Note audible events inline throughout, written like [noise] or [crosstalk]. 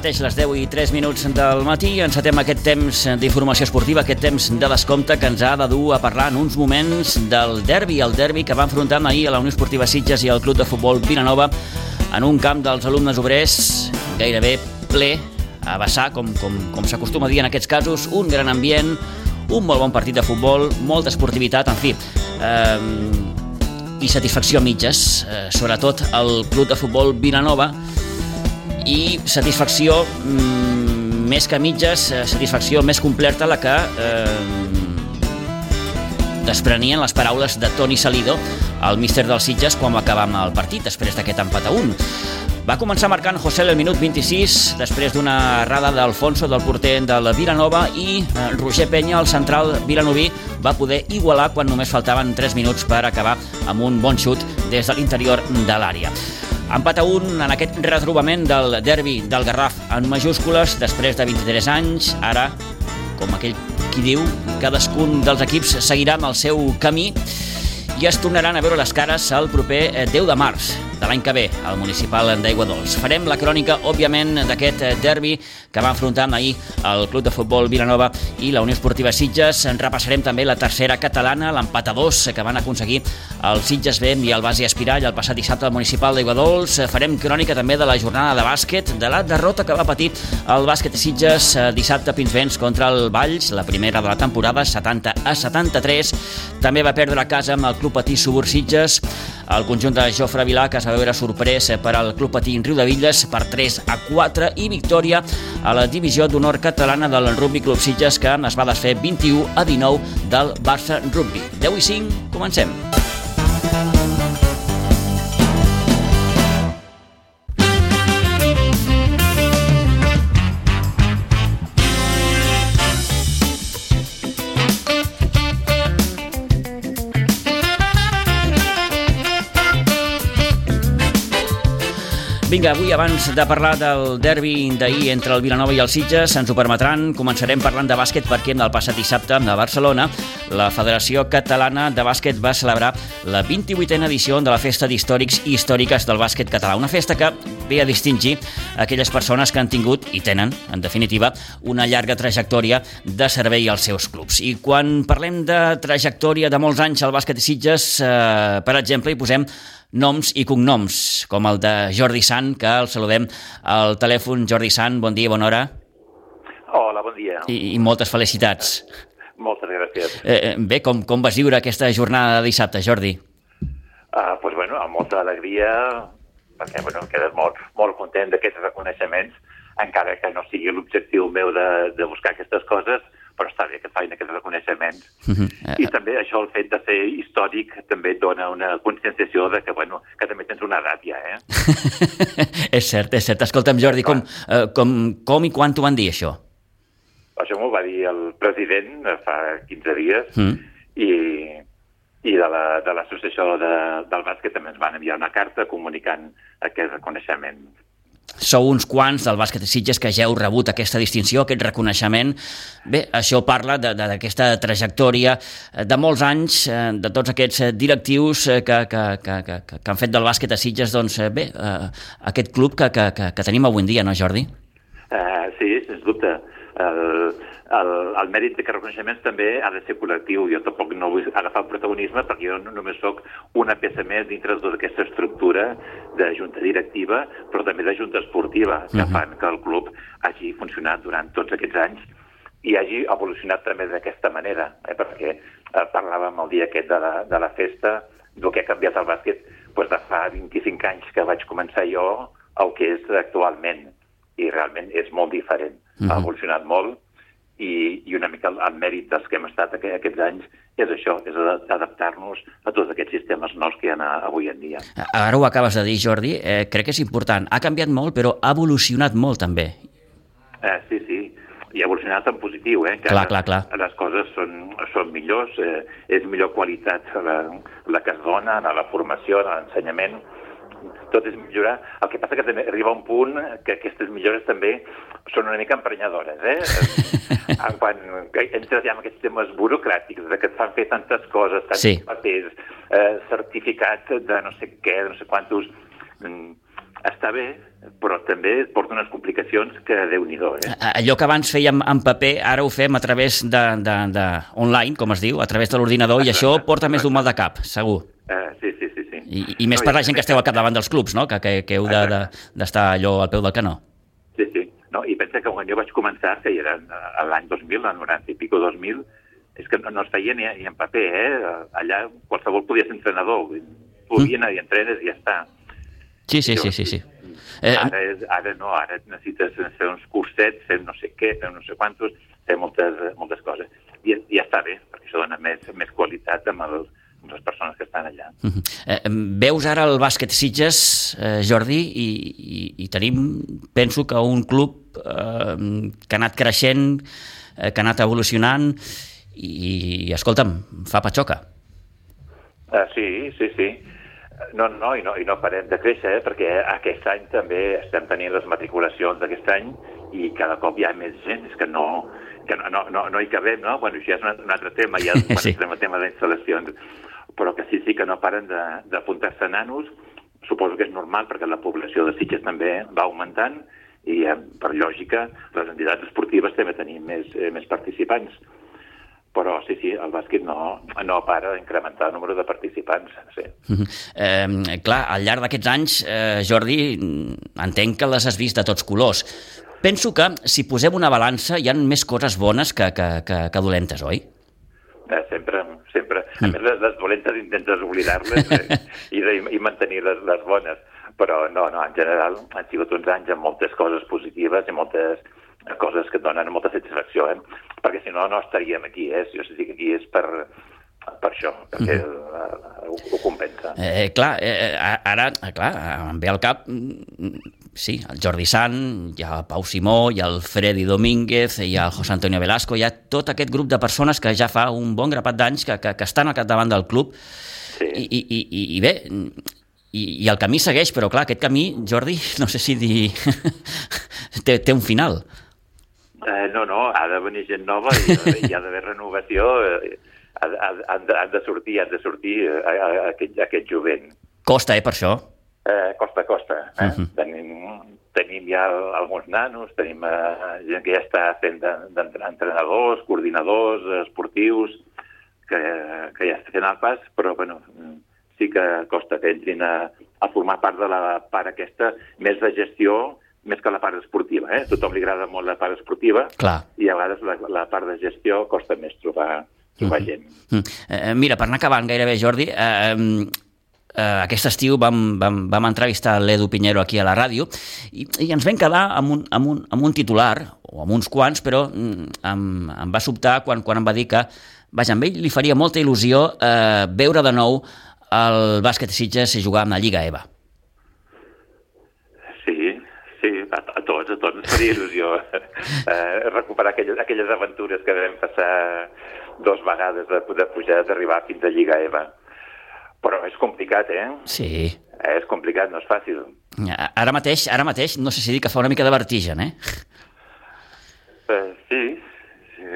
Mateix les 10 i 3 minuts del matí. Encetem aquest temps d'informació esportiva, aquest temps de descompte que ens ha de dur a parlar en uns moments del derbi, el derbi que va enfrontar ahir a la Unió Esportiva Sitges i al Club de Futbol Vilanova en un camp dels alumnes obrers gairebé ple a vessar, com, com, com s'acostuma a dir en aquests casos, un gran ambient, un molt bon partit de futbol, molta esportivitat, en fi, eh, i satisfacció a mitges, eh, sobretot el Club de Futbol Vilanova, i satisfacció mm, més que mitges, eh, satisfacció més completa la que eh, desprenien les paraules de Toni Salido, el míster dels Sitges, quan va acabar amb el partit, després d'aquest empat a 1. Va començar marcant José el minut 26, després d'una errada d'Alfonso, del porter del Vilanova, i eh, Roger Penya, el central vilanoví, va poder igualar quan només faltaven 3 minuts per acabar amb un bon xut des de l'interior de l'àrea. Empat a un en aquest retrobament del derbi del Garraf en majúscules després de 23 anys. Ara, com aquell qui diu, cadascun dels equips seguirà amb el seu camí i es tornaran a veure les cares el proper 10 eh, de març de l'any que ve al municipal d'Aigua Dols. Farem la crònica, òbviament, d'aquest eh, derbi que va enfrontar ahir el Club de Futbol Vilanova i la Unió Esportiva Sitges. En repassarem també la tercera catalana, l'empat a dos que van aconseguir el Sitges B i el Basi Espirall el passat dissabte al municipal d'Aigua Dols. Farem crònica també de la jornada de bàsquet, de la derrota que va patir el bàsquet Sitges eh, dissabte a Pinsbens contra el Valls, la primera de la temporada, 70 a 73. També va perdre a casa amb el Club Patí Subur Sitges. El conjunt de Jofre Vilà, que es va veure sorprès per al Club Patí Riu de Villes per 3 a 4 i victòria a la divisió d'honor catalana del Rugby Club Sitges que es va desfer 21 a 19 del Barça Rugby. 10 i 5, comencem. Vinga, avui abans de parlar del derbi d'ahir entre el Vilanova i el Sitges, ens ho permetran, començarem parlant de bàsquet perquè el passat dissabte de Barcelona la Federació Catalana de Bàsquet va celebrar la 28a edició de la Festa d'Històrics i Històriques del Bàsquet Català, una festa que ve a distingir aquelles persones que han tingut i tenen, en definitiva, una llarga trajectòria de servei als seus clubs. I quan parlem de trajectòria de molts anys al bàsquet de Sitges, eh, per exemple, hi posem noms i cognoms, com el de Jordi Sant, que el saludem al telèfon. Jordi Sant, bon dia, bona hora. Hola, bon dia. I, i moltes felicitats. Moltes gràcies. Eh, eh, bé, com, com vas viure aquesta jornada de dissabte, Jordi? Uh, pues bueno, amb molta alegria, perquè bueno, em quedes molt, molt content d'aquests reconeixements, encara que no sigui l'objectiu meu de, de buscar aquestes coses, però està bé que facin aquests reconeixements. Uh -huh. I també això, el fet de ser històric, també et dona una conscienciació de que, bueno, que també tens una edat ja, eh? [laughs] és cert, és cert. Escolta'm, Jordi, com, uh, com, com i quan t'ho van dir, això? Això m'ho va dir el president fa 15 dies mm. i, i de l'associació la, de, del bàsquet també ens van enviar una carta comunicant aquest reconeixement sou uns quants del bàsquet de Sitges que ja heu rebut aquesta distinció, aquest reconeixement. Bé, això parla d'aquesta trajectòria de molts anys, eh, de tots aquests eh, directius eh, que, que, que, que, que han fet del bàsquet de Sitges, doncs, bé, aquest club que, que, que, que tenim avui en dia, no, Jordi? Uh, sí, sens dubte. Uh, el, el mèrit de que reconeixements també ha de ser col·lectiu. Jo tampoc no vull agafar el protagonisme perquè jo no només sóc una peça més dintre de tota aquesta estructura de junta directiva, però també de junta esportiva, que uh -huh. fan que el club hagi funcionat durant tots aquests anys i hagi evolucionat també d'aquesta manera, eh? perquè eh, parlàvem el dia aquest de la, de la festa del que ha canviat el bàsquet doncs de fa 25 anys que vaig començar jo el que és actualment i realment és molt diferent. Uh -huh. Ha evolucionat molt i, i una mica el, el mèrit dels que hem estat aqu aquests anys és això, és adaptar-nos a tots aquests sistemes nous que hi ha avui en dia. Ara ho acabes de dir, Jordi, eh, crec que és important. Ha canviat molt, però ha evolucionat molt també. Eh, sí, sí, i ha evolucionat en positiu, eh? Que clar, clar, clar. Les coses són, són millors, eh, és millor qualitat la, la que es dona la formació, l'ensenyament, tot és millorar. El que passa que també arriba un punt que aquestes millores també són una mica emprenyadores, eh? en [laughs] quan entres ja en aquests temes burocràtics, de que et fan fer tantes coses, tants sí. papers, eh, certificats de no sé què, de no sé quantos... Mm, està bé, però també porta unes complicacions que déu nhi eh? Allò que abans fèiem en paper, ara ho fem a través de, de, de online, com es diu, a través de l'ordinador, i això porta més d'un mal de cap, segur. Uh, sí, sí, sí. sí. I, I més no, per la gent que esteu al capdavant dels clubs, no? Que, que, que heu d'estar de, de, allò al peu del canó. Sí, sí. No, I pensa que quan jo vaig començar, que era l'any 2000, l'any 90 i pico 2000, és que no, no es feia ni, ni en paper, eh? Allà qualsevol podia ser entrenador, podia mm. anar i entrenes i ja està. Sí, sí, sí, sí, sí. Eh... Ara, és, ara no, ara necessites fer uns cursets, fer no sé què, fer no sé quantos, fer moltes, moltes coses. I, I ja està bé, perquè això dona més, més qualitat amb, el, amb les persones que estan allà. Uh -huh. eh, veus ara el bàsquet Sitges, eh, Jordi, i, i, i tenim, penso que un club eh, que ha anat creixent, eh, que ha anat evolucionant, i, i escolta'm, fa patxoca. Uh, sí, sí, sí. No, no, i no, i no parem de créixer, eh, perquè aquest any també estem tenint les matriculacions d'aquest any i cada cop hi ha més gent, és que no, que no, no, no, no hi cabem, no? Bueno, això ja és un, un altre tema, ja [laughs] sí. el tema d'instal·lacions, però que sí, sí que no paren d'apuntar-se nanos, suposo que és normal perquè la població de Sitges també va augmentant i eh, per lògica les entitats esportives també tenim més, eh, més participants però sí, sí, el bàsquet no, no para d'incrementar el número de participants. Sí. Uh -huh. eh, clar, al llarg d'aquests anys, eh, Jordi, entenc que les has vist de tots colors. Penso que si posem una balança hi han més coses bones que, que, que, que dolentes, oi? Eh, sempre, sempre. Mm. A més, les, les dolentes intentes oblidar-les eh, [laughs] i, i mantenir les, les bones. Però no, no, en general han sigut uns anys amb moltes coses positives i moltes coses que et donen molta satisfacció, eh? perquè si no, no estaríem aquí. Eh? Jo estic aquí és per, per això, perquè mm -hmm. ho, ho compensa. Eh, clar, eh, ara, clar, em ve al cap, mm, sí, el Jordi Sant, hi ha el Pau Simó, hi ha el Freddy Domínguez, hi ha el José Antonio Velasco, hi ha tot aquest grup de persones que ja fa un bon grapat d'anys que, que, que estan al capdavant del club, sí. i, i, i, i bé, i, i el camí segueix, però clar, aquest camí, Jordi, no sé si dir... [laughs] té, té un final. Eh, no, no, ha de venir gent nova i hi ha d'haver renovació. Eh, han, de, han de sortir, han de sortir a, aquest, aquest jovent. Costa, eh, per això? Eh, costa, costa. Eh? Uh -huh. tenim, tenim ja alguns nanos, tenim eh, gent que ja està fent d'entrenadors, coordinadors, esportius, que, que ja està fent el pas, però bueno, sí que costa que entrin a, a formar part de la part aquesta més de gestió més que la part esportiva. Eh? A tothom li agrada molt la part esportiva Clar. i a vegades la, la part de gestió costa més trobar, trobar mm -hmm. gent. Mm. Eh, mira, per anar acabant gairebé, Jordi, eh, eh, aquest estiu vam, vam, vam entrevistar l'Edu Pinheiro aquí a la ràdio i, i ens vam quedar amb un, amb, un, amb un titular, o amb uns quants, però mm, em, em va sobtar quan, quan em va dir que vaja, amb ell li faria molta il·lusió eh, veure de nou el bàsquet Sitges jugar amb la Lliga EVA. a tots, a tots ens faria il·lusió eh, recuperar aquelles, aquelles aventures que vam passar dos vegades de poder pujar, d'arribar fins a Lliga EVA. Però és complicat, eh? Sí. Eh, és complicat, no és fàcil. Ara mateix, ara mateix, no sé si dir que fa una mica de vertigen, eh? Uh, sí. sí.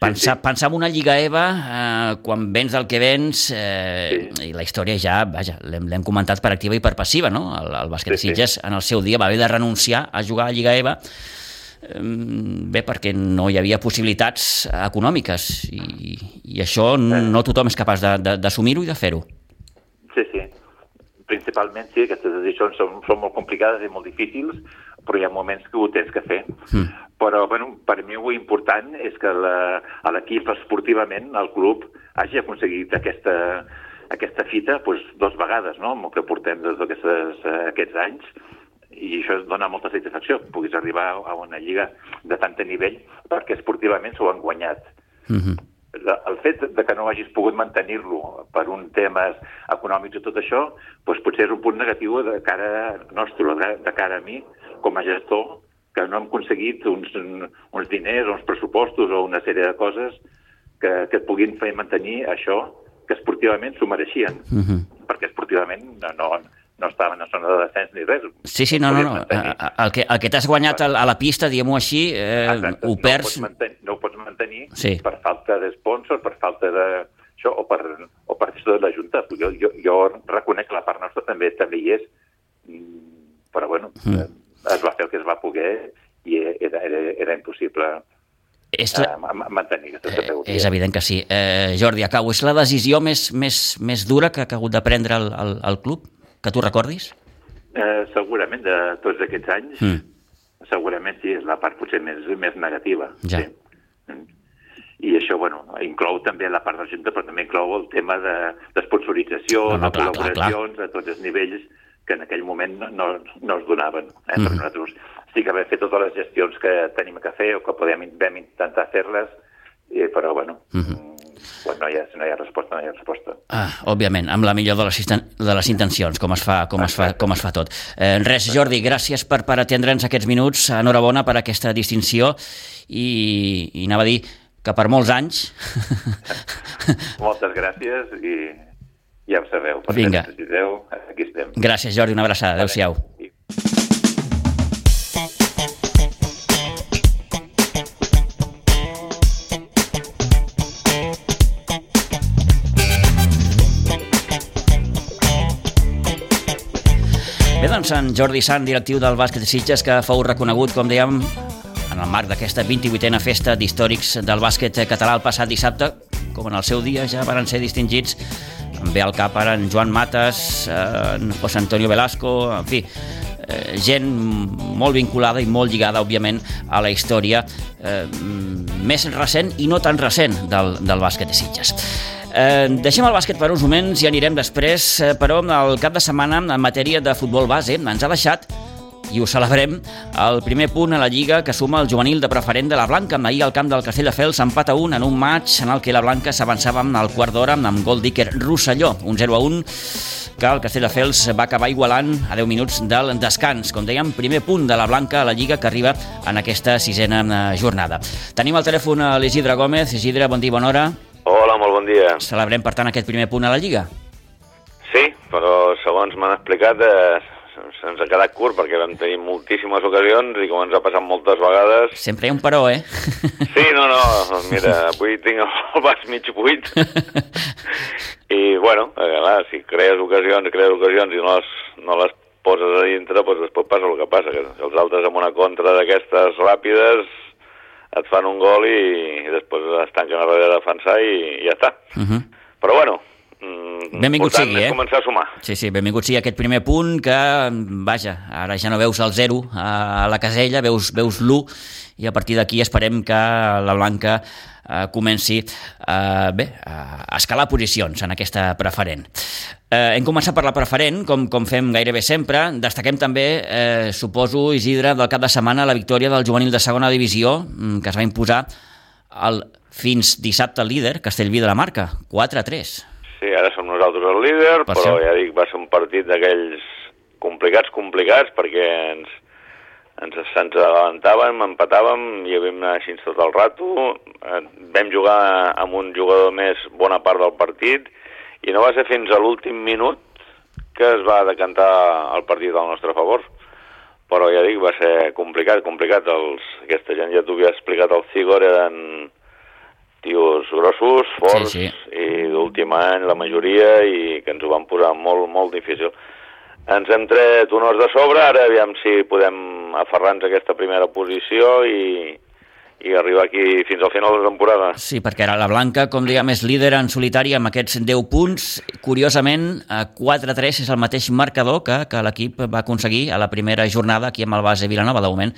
Pensar, sí, sí. pensar en una Lliga EVA, eh, quan vens el que vens, eh, sí. i la història ja, vaja, l'hem comentat per activa i per passiva, no? El, el bàsquet sí, Sitges sí. en el seu dia va haver de renunciar a jugar a Lliga EVA eh, bé, perquè no hi havia possibilitats econòmiques i, i això no, no tothom és capaç d'assumir-ho i de fer-ho. Sí, sí. Principalment, sí, aquestes decisions són, són molt complicades i molt difícils, però hi ha moments que ho tens que fer. Mm. Però, bueno, per mi el important és que l'equip esportivament, el club, hagi aconseguit aquesta, aquesta fita doncs, dos vegades, no?, amb el que portem des d'aquests anys, i això dona molta satisfacció, que puguis arribar a una lliga de tant nivell, perquè esportivament s'ho han guanyat. Uh mhm. El fet de que no hagis pogut mantenir-lo per un temes econòmics i tot això, doncs potser és un punt negatiu de cara nostre, de, cara a mi, com a gestor, que no hem aconseguit uns, uns diners, uns pressupostos o una sèrie de coses que, que et puguin fer mantenir això que esportivament s'ho mereixien, uh mhm. -huh. perquè esportivament no, no, no estaven a zona de descens ni res. Sí, sí, no, no, no. El que, el que t'has guanyat a, a la pista, diguem-ho així, eh, Exacte. ho perds... No ho, mantenir, no ho pots mantenir sí. per falta d'esponsor, per falta de... Això, o per, o per això de la Junta. Jo, jo, jo reconec que la part nostra també també hi és, però bueno, mm. es va fer el que es va poder i era, era, era impossible és la... uh, mantenir aquesta eh, categoria. És evident que sí. Eh, Jordi, acabo. És la decisió més, més, més dura que ha hagut de prendre el, el, el club, que tu recordis? Eh, segurament, de tots aquests anys, mm. segurament sí, és la part potser més, més negativa. Ja. Sí. Mm. I això, bueno, inclou també la part de Junta, però també inclou el tema de d'esponsorització, no, no, de col·laboracions clar, clar. a tots els nivells que en aquell moment no, no, es donaven. Eh? Mm. Però nosaltres sí que vam fer totes les gestions que tenim que fer o que podem, vam intentar fer-les, però bueno, uh -huh. Quan no hi, ha, no hi ha resposta, no hi ha resposta. Ah, òbviament, amb la millor de les, de les intencions, com es fa, com es fa, com es fa tot. Eh, res, Jordi, gràcies per, per atendre'ns aquests minuts. Enhorabona per aquesta distinció i, i anava a dir que per molts anys... [laughs] Moltes gràcies i ja ho sabeu. Per Vinga. necessiteu, aquí estem. Gràcies, Jordi, una abraçada. Adéu-siau. Doncs, en Jordi Sant, directiu del bàsquet de Sitges, que fou reconegut, com dèiem, en el marc d'aquesta 28a festa d'històrics del bàsquet català el passat dissabte, com en el seu dia ja van ser distingits em ve al cap ara en Joan Mates, en José Antonio Velasco, en fi, eh, gent molt vinculada i molt lligada, òbviament, a la història eh, més recent i no tan recent del, del bàsquet de Sitges. Eh, deixem el bàsquet per uns moments i anirem després, eh, però el cap de setmana en matèria de futbol base ens ha deixat i ho celebrem, el primer punt a la Lliga que suma el juvenil de preferent de la Blanca. Ahir al camp del Castelldefels empat a 1 en un maig en el que la Blanca s'avançava al quart d'hora amb gol d'Iker Rosselló, un 0 a 1 que el Castelldefels va acabar igualant a 10 minuts del descans. Com dèiem, primer punt de la Blanca a la Lliga que arriba en aquesta sisena eh, jornada. Tenim al telèfon l'Isidre Gómez. Isidre, bon dia, bona hora. Hola, molt bon dia. Celebrem, per tant, aquest primer punt a la Lliga? Sí, però segons m'han explicat eh, se'ns ha quedat curt perquè vam tenir moltíssimes ocasions i com ens ha passat moltes vegades... Sempre hi ha un però, eh? [laughs] Sí, no, no, mira, avui tinc el vas mig buit [laughs] i, bueno, eh, clar, si crees ocasions, crees ocasions i no les, no les poses a dintre, doncs després passa el que passa, que els altres amb una contra d'aquestes ràpides et fan un gol i, i després es tanquen a darrere de defensar i, i ja està. Uh mhm. -huh. Però bueno, mm, benvingut sigui, eh? començar a sumar. Sí, sí, benvingut sigui aquest primer punt que, vaja, ara ja no veus el 0 a la casella, veus, veus l'1 i a partir d'aquí esperem que la Blanca eh, comenci eh, bé, a escalar posicions en aquesta preferent. Eh, hem començat per la preferent, com, com fem gairebé sempre. Destaquem també, eh, suposo, Isidre, del cap de setmana la victòria del juvenil de segona divisió, mm, que es va imposar el fins dissabte líder, Castellví de la Marca, 4-3. Sí, ara som nosaltres el líder, per però això. ja dic, va ser un partit d'aquells complicats, complicats, perquè ens, ens, ens adelantàvem, empatàvem i havíem anat així tot el rato. Eh, vam jugar amb un jugador més bona part del partit i no va ser fins a l'últim minut que es va decantar el partit al nostre favor. Però ja dic, va ser complicat, complicat. Els, aquesta gent ja t'ho havia explicat, el Cigor eren tios grossos, forts, sí, sí. i d'últim any la majoria, i que ens ho van posar molt, molt difícil. Ens hem tret honors de sobre, ara aviam si podem aferrar-nos a aquesta primera posició i, i arribar aquí fins al final de la temporada. Sí, perquè ara la Blanca, com diguem, és líder en solitari amb aquests 10 punts. Curiosament, 4-3 és el mateix marcador que, que l'equip va aconseguir a la primera jornada aquí amb el base Vilanova. De moment,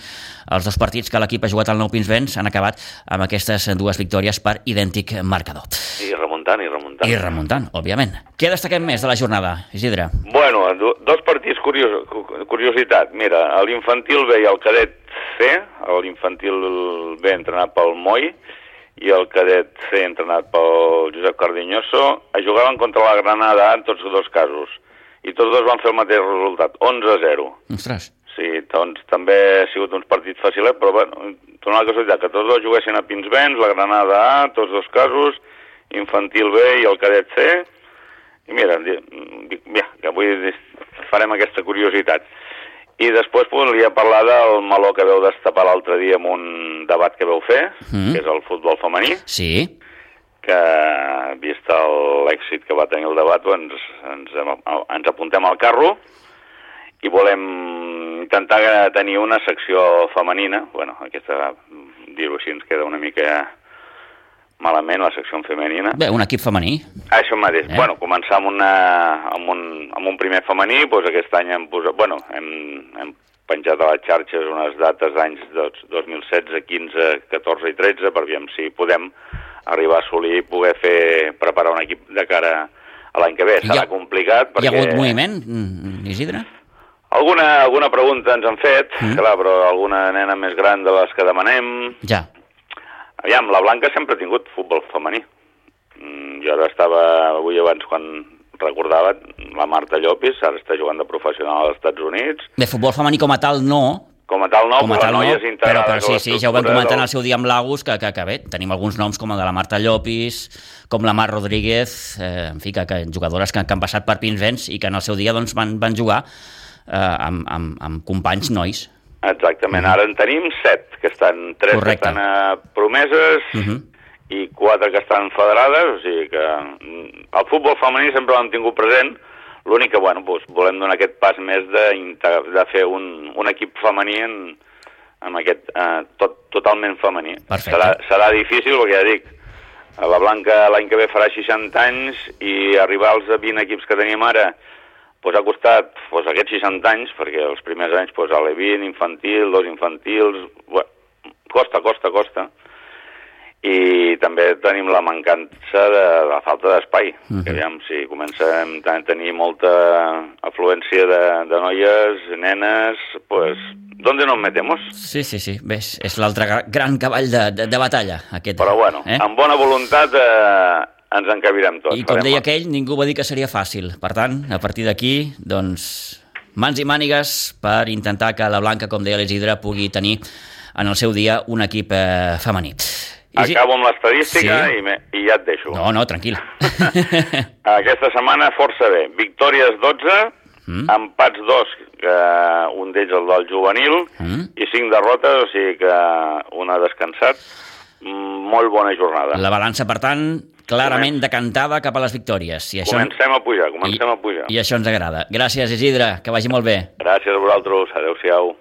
els dos partits que l'equip ha jugat al Nou Pinsbens han acabat amb aquestes dues victòries per idèntic marcador. I remuntant, i remuntant. I remuntant, òbviament. Què destaquem més de la jornada, Isidre? Bueno, dos partits curios, curiositat. Mira, l'infantil B i el cadet C, l'infantil B entrenat pel Moi i el cadet C entrenat pel Josep Cardiñoso, jugaven contra la Granada en tots dos casos. I tots dos van fer el mateix resultat, 11-0. Ostres. Sí, doncs també ha sigut uns partits fàcils, però bueno, torna la casualitat que tots dos juguessin a Pinsbens, la Granada A, tots dos casos, infantil B i el cadet C, i mira, dic, que avui farem aquesta curiositat. I després volia parlar del meló que veu destapar l'altre dia amb un debat que veu fer, mm. que és el futbol femení. Sí. Que, vist l'èxit que va tenir el debat, doncs ens, ens apuntem al carro i volem intentar tenir una secció femenina, bueno, aquesta, dir-ho així, ens queda una mica malament, la secció femenina. Bé, un equip femení. Això mateix. Eh? Bueno, començar amb, una, amb, un, amb un primer femení, doncs aquest any hem posat... Bueno, hem, hem penjat a les xarxes unes dates d'anys 2016, 15, 14 i 13 per veure si podem arribar a assolir i poder fer, preparar un equip de cara a l'any que ve. Serà ha, complicat perquè... Hi ha hagut moviment, mm, Isidre? Alguna, alguna pregunta ens han fet, mm. clar, però alguna nena més gran de les que demanem... Ja. Aviam, la Blanca sempre ha tingut futbol femení. Mm, jo ara estava, avui abans, quan recordava, la Marta Llopis, ara està jugant de professional als Estats Units. De futbol femení com a tal no, com a tal no, com a tal no, però, però sí, sí, ja ho vam comentar del... el seu dia amb l'Agus, que, que, que bé, tenim alguns noms com el de la Marta Llopis, com la Mar Rodríguez, eh, en fi, que, que jugadores que, que han passat per Pinsbens i que en el seu dia doncs, van, van jugar eh, amb, amb, amb companys nois. Exactament, ara en tenim set, que estan, tres Correcte. que estan a promeses uh -huh. i quatre que estan federades, o sigui que mm, el futbol femení sempre l'hem tingut present, l'únic que, bueno, doncs, volem donar aquest pas més de, de fer un, un equip femení en, amb aquest eh, tot, totalment femení. Perfecte. Serà, serà difícil, perquè ja dic, la Blanca l'any que ve farà 60 anys i arribar als 20 equips que tenim ara pues, ha costat pues, aquests 60 anys, perquè els primers anys pues, a l'E20, infantil, dos infantils... Bueno, costa, costa, costa. I també tenim la mancança de la falta d'espai. Uh -huh. que aviam, si comencem a tenir molta afluència de, de noies, nenes, pues, ¿dónde nos metemos? Sí, sí, sí. Ves, és l'altre gran cavall de, de, de batalla, aquest. Però bueno, eh? amb bona voluntat eh, ens encabirem tots. I com deia aquell, ningú va dir que seria fàcil. Per tant, a partir d'aquí, doncs, mans i mànigues per intentar que la Blanca, com deia l'Isidre, pugui tenir en el seu dia un equip eh, femení. I Acabo amb l'estadística sí. i, me, i ja et deixo. No, no, tranquil. [laughs] Aquesta setmana força bé. Victòries 12, mm. empats 2, que un d'ells el del juvenil, mm. i 5 derrotes, o sigui que un ha descansat. Molt bona jornada. La balança, per tant, clarament decantada cap a les victòries. I això... Comencem a pujar, comencem I, a pujar. I això ens agrada. Gràcies, Isidre, que vagi molt bé. Gràcies a vosaltres, adeu-siau.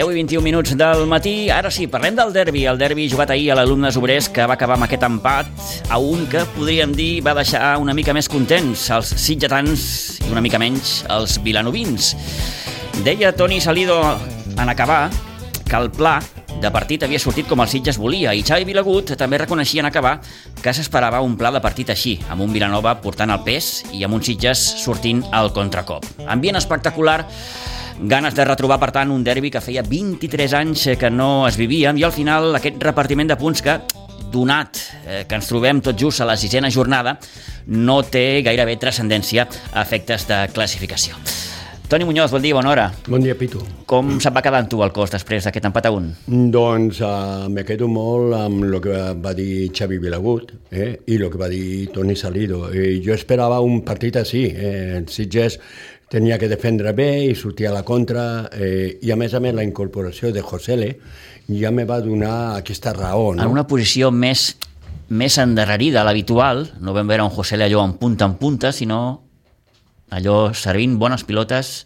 10 i 21 minuts del matí. Ara sí, parlem del derbi. El derbi jugat ahir a l'alumnes obrers que va acabar amb aquest empat a un que, podríem dir, va deixar una mica més contents els sitgetans i una mica menys els vilanovins. Deia Toni Salido en acabar que el pla de partit havia sortit com el Sitges volia i Xavi Vilagut també reconeixia en acabar que s'esperava un pla de partit així, amb un Vilanova portant el pes i amb un Sitges sortint al contracop. Ambient espectacular Ganes de retrobar, per tant, un derbi que feia 23 anys que no es vivia i al final aquest repartiment de punts que donat eh, que ens trobem tot just a la sisena jornada, no té gairebé transcendència a efectes de classificació. Toni Muñoz, bon dia, bona hora. Bon dia, Pitu. Com se'n va quedar tu el cos després d'aquest empat a un? Doncs uh, me quedo molt amb el que va dir Xavi Vilagut eh, i el que va dir Toni Salido. Eh, jo esperava un partit així. Eh, Sitges tenia que defendre bé i sortir a la contra eh, i a més a més la incorporació de Josele ja me va donar aquesta raó. No? En una posició més, més endarrerida a l'habitual, no vam veure un Josele allò en punta en punta, sinó allò servint bones pilotes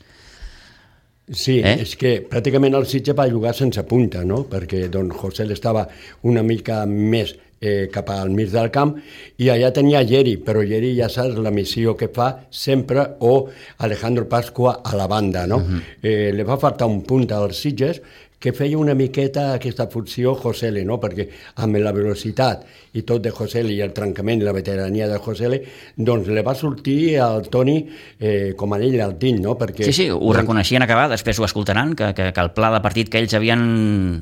Sí, eh? és que pràcticament el Sitge va jugar sense punta, no? perquè don José estava una mica més eh, cap al mig del camp, i allà tenia Geri, però Geri ja saps la missió que fa sempre, o Alejandro Pasqua a la banda, no? Uh mhm. -huh. eh, le va faltar un punt als Sitges, que feia una miqueta aquesta funció Josele, no? perquè amb la velocitat i tot de Josele i el trencament i la veterania de Josele, doncs le va sortir al Toni eh, com a ell al tint, no? Perquè, sí, sí, ho doncs, reconeixien acabar, després ho escoltaran, que, que, que el pla de partit que ells havien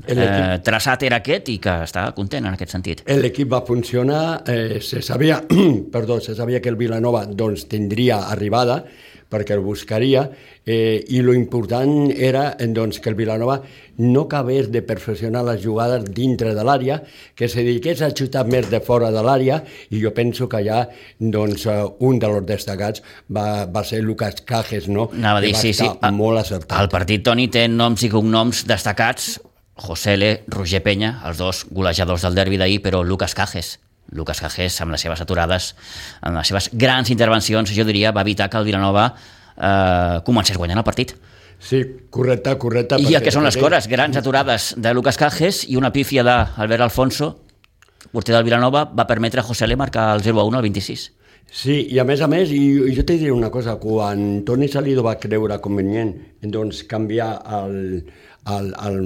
eh, traçat era aquest i que estava content en aquest sentit. L'equip va funcionar, eh, se sabia, [clears throat] perdó, se sabia que el Vilanova doncs, tindria arribada, perquè el buscaria, eh, i lo important era doncs, que el Vilanova no acabés de perfeccionar les jugades dintre de l'àrea, que se dediqués a xutar més de fora de l'àrea, i jo penso que ja doncs, eh, un dels destacats va, va ser Lucas Cajes, no? Anava a dir, sí, sí. molt acertat. El partit, Toni, té noms i cognoms destacats, José L, Roger Penya, els dos golejadors del derbi d'ahir, però Lucas Cajes, Lucas Cajes, amb les seves aturades, amb les seves grans intervencions, jo diria, va evitar que el Vilanova eh, comencés guanyant el partit. Sí, correcte, correcte. I el que són les cores, grans aturades de Lucas Cajes i una pífia d'Albert Alfonso, porter del Vilanova, va permetre a José L marcar el 0-1 al 26. Sí, i a més a més, i, i jo t'he diré una cosa, quan Toni Salido va creure convenient doncs, canviar el, el, el,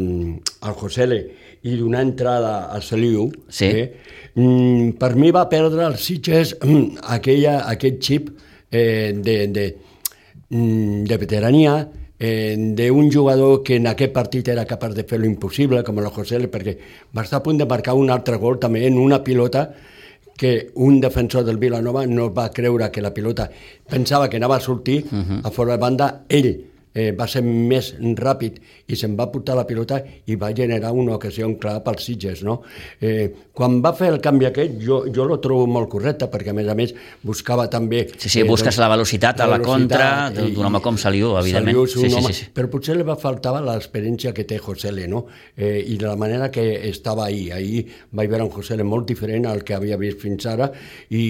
el José L i donar entrada a Saliu, sí. eh, mm, per mi va perdre els Sitges mm, aquella, aquest xip eh, de, de, mm, de veterania, eh, d'un jugador que en aquest partit era capaç de fer lo impossible, com el José perquè va estar a punt de marcar un altre gol també en una pilota que un defensor del Vilanova no va creure que la pilota pensava que anava a sortir uh -huh. a fora de banda, ell eh, va ser més ràpid i se'n va portar la pilota i va generar una ocasió clara pels Sitges. No? Eh, quan va fer el canvi aquest, jo, jo lo trobo molt correcte, perquè a més a més buscava també... Sí, sí, eh, busques doncs, la velocitat a la contra d'un home com Saliu, evidentment. Saliu sí, sí, home, sí, sí. Però potser li va faltava l'experiència que té José L, no? Eh, I de la manera que estava ahir. Ahir vaig veure un José L molt diferent al que havia vist fins ara i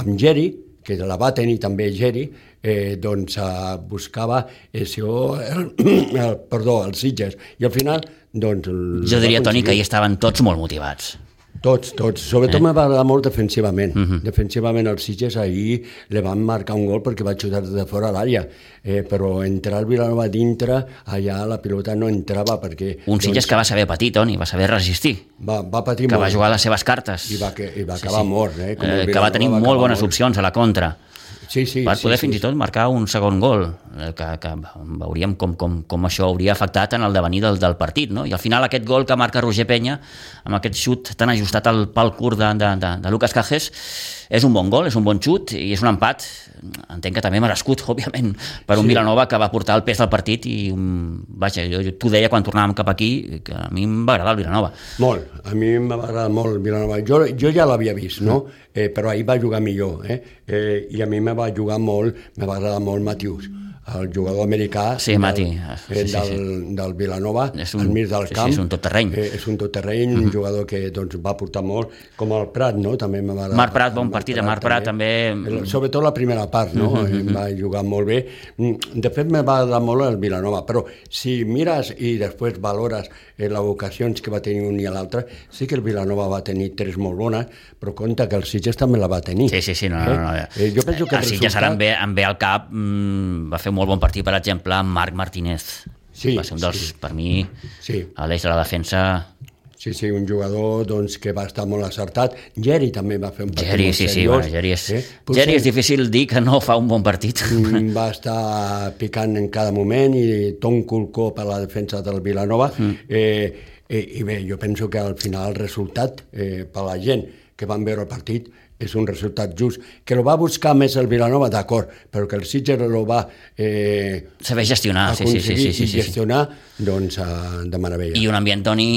amb Geri, que la va tenir també Geri, eh, doncs eh, buscava això, el, el, perdó, els Sitges, i al final doncs... Jo diria, Toni, que hi estaven tots molt motivats. Tots, tots. Sobretot eh? m'ha agradat molt defensivament. Uh mhm. -huh. Defensivament els Sitges ahir le van marcar un gol perquè va xutar de fora l'àrea, eh, però entrar el Vilanova dintre, allà la pilota no entrava perquè... Un Sitges doncs, que va saber patir, Toni, va saber resistir. Va, va patir que molt. va jugar les seves cartes. I va, que, i va acabar sí, sí. mort. Eh, com eh, que va tenir va molt bones mort. opcions a la contra sí, sí, per poder sí, fins sí. i tot marcar un segon gol, eh, que, que veuríem com, com, com això hauria afectat en el devenir del, del partit. No? I al final aquest gol que marca Roger Penya, amb aquest xut tan ajustat al pal curt de, de, de, de Lucas Cajes, és un bon gol, és un bon xut i és un empat, entenc que també merescut, [laughs] òbviament, per un sí. Vilanova que va portar el pes del partit i, un, vaja, jo, jo t'ho deia quan tornàvem cap aquí, que a mi em va agradar el Vilanova. Molt, a mi em va agradar molt el Vilanova. Jo, jo ja l'havia vist, no? Mm. Eh, però ahir va jugar millor, eh? eh? I a mi me va jugar molt, me va agradar molt Matius el jugador americà sí, Mati. Del, sí, sí, del, sí. del Vilanova, és un, al mig del sí, camp. Sí, és un tot terreny. Eh, és un tot terreny, mm -hmm. un jugador que doncs, va portar molt, com el Prat, no? També va Marc Prat, bon partit de Marc Prat, també. també. Sobretot la primera part, no? Mm -hmm. Va jugar molt bé. Mm, de fet, me va agradar molt el Vilanova, però si mires i després valores eh, les ocasions que va tenir un i l'altre, sí que el Vilanova va tenir tres molt bones, però compte que el Sitges també la va tenir. Sí, sí, sí, no, no, no. Eh? Eh, jo penso que el, el Sitges resultat... ara em ve, em ve al cap, mm, va fer un molt bon partit, per exemple, Marc Martínez. Sí, va ser un dels, sí. per mi, sí. a l'eix de la defensa... Sí, sí, un jugador doncs, que va estar molt acertat. Geri també va fer un partit molt sí, seriós. Sí, bueno, Geri, és, eh? Potser, Geri és difícil dir que no fa un bon partit. Mm, va estar picant en cada moment i tot un culcó per la defensa del Vilanova. Mm. Eh, eh, I bé, jo penso que al final el resultat eh, per la gent que van veure el partit és un resultat just. Que lo va buscar més el Vilanova, d'acord, però que el Sitges lo va eh, saber gestionar, sí, sí, sí, sí, sí, i gestionar, sí. doncs, uh, de meravella. I un ambient, Toni,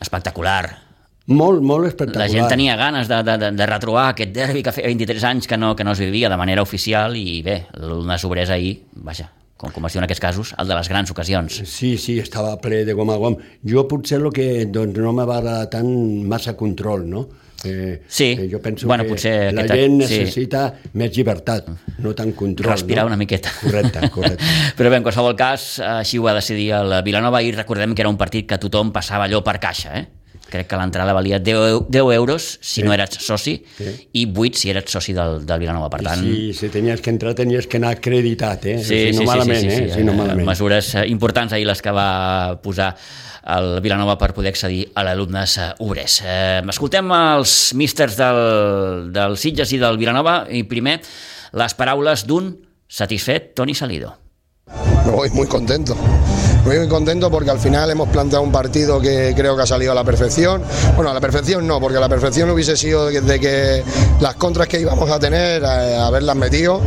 espectacular. Molt, molt espectacular. La gent tenia ganes de, de, de, retrobar aquest derbi que feia 23 anys que no, que no es vivia de manera oficial i bé, una sobresa ahir, vaja, com, diu en aquests casos, el de les grans ocasions. Sí, sí, estava ple de gom a gom. Jo potser el que doncs, no me va agradar tant massa control, no? Eh, sí, eh, jo penso bueno, que potser la gent necessita sí. més llibertat, no tant control. Respirar no? una miqueta. Correcte, correcte. [laughs] Però bé, en qualsevol cas, així ho va decidir el Vilanova i recordem que era un partit que tothom passava allò per caixa, eh? crec que l'entrada valia 10, 10 euros si sí. no eres soci sí. i 8 si eres soci del, del Vilanova. Per tant... Sí, si tenies que entrar tenies que anar acreditat, eh? Sí, si no sí, malament, sí, sí, sí, eh? Si no malament. Mesures eh, importants ahir les que va posar el Vilanova per poder accedir a l'alumnes eh, obrers. Eh, escoltem els místers del, del Sitges i del Vilanova i primer les paraules d'un satisfet Toni Salido. Me voy muy contento. Muy contento porque al final hemos planteado un partido que creo que ha salido a la perfección. Bueno, a la perfección no, porque la perfección hubiese sido de que las contras que íbamos a tener, a, haberlas metido.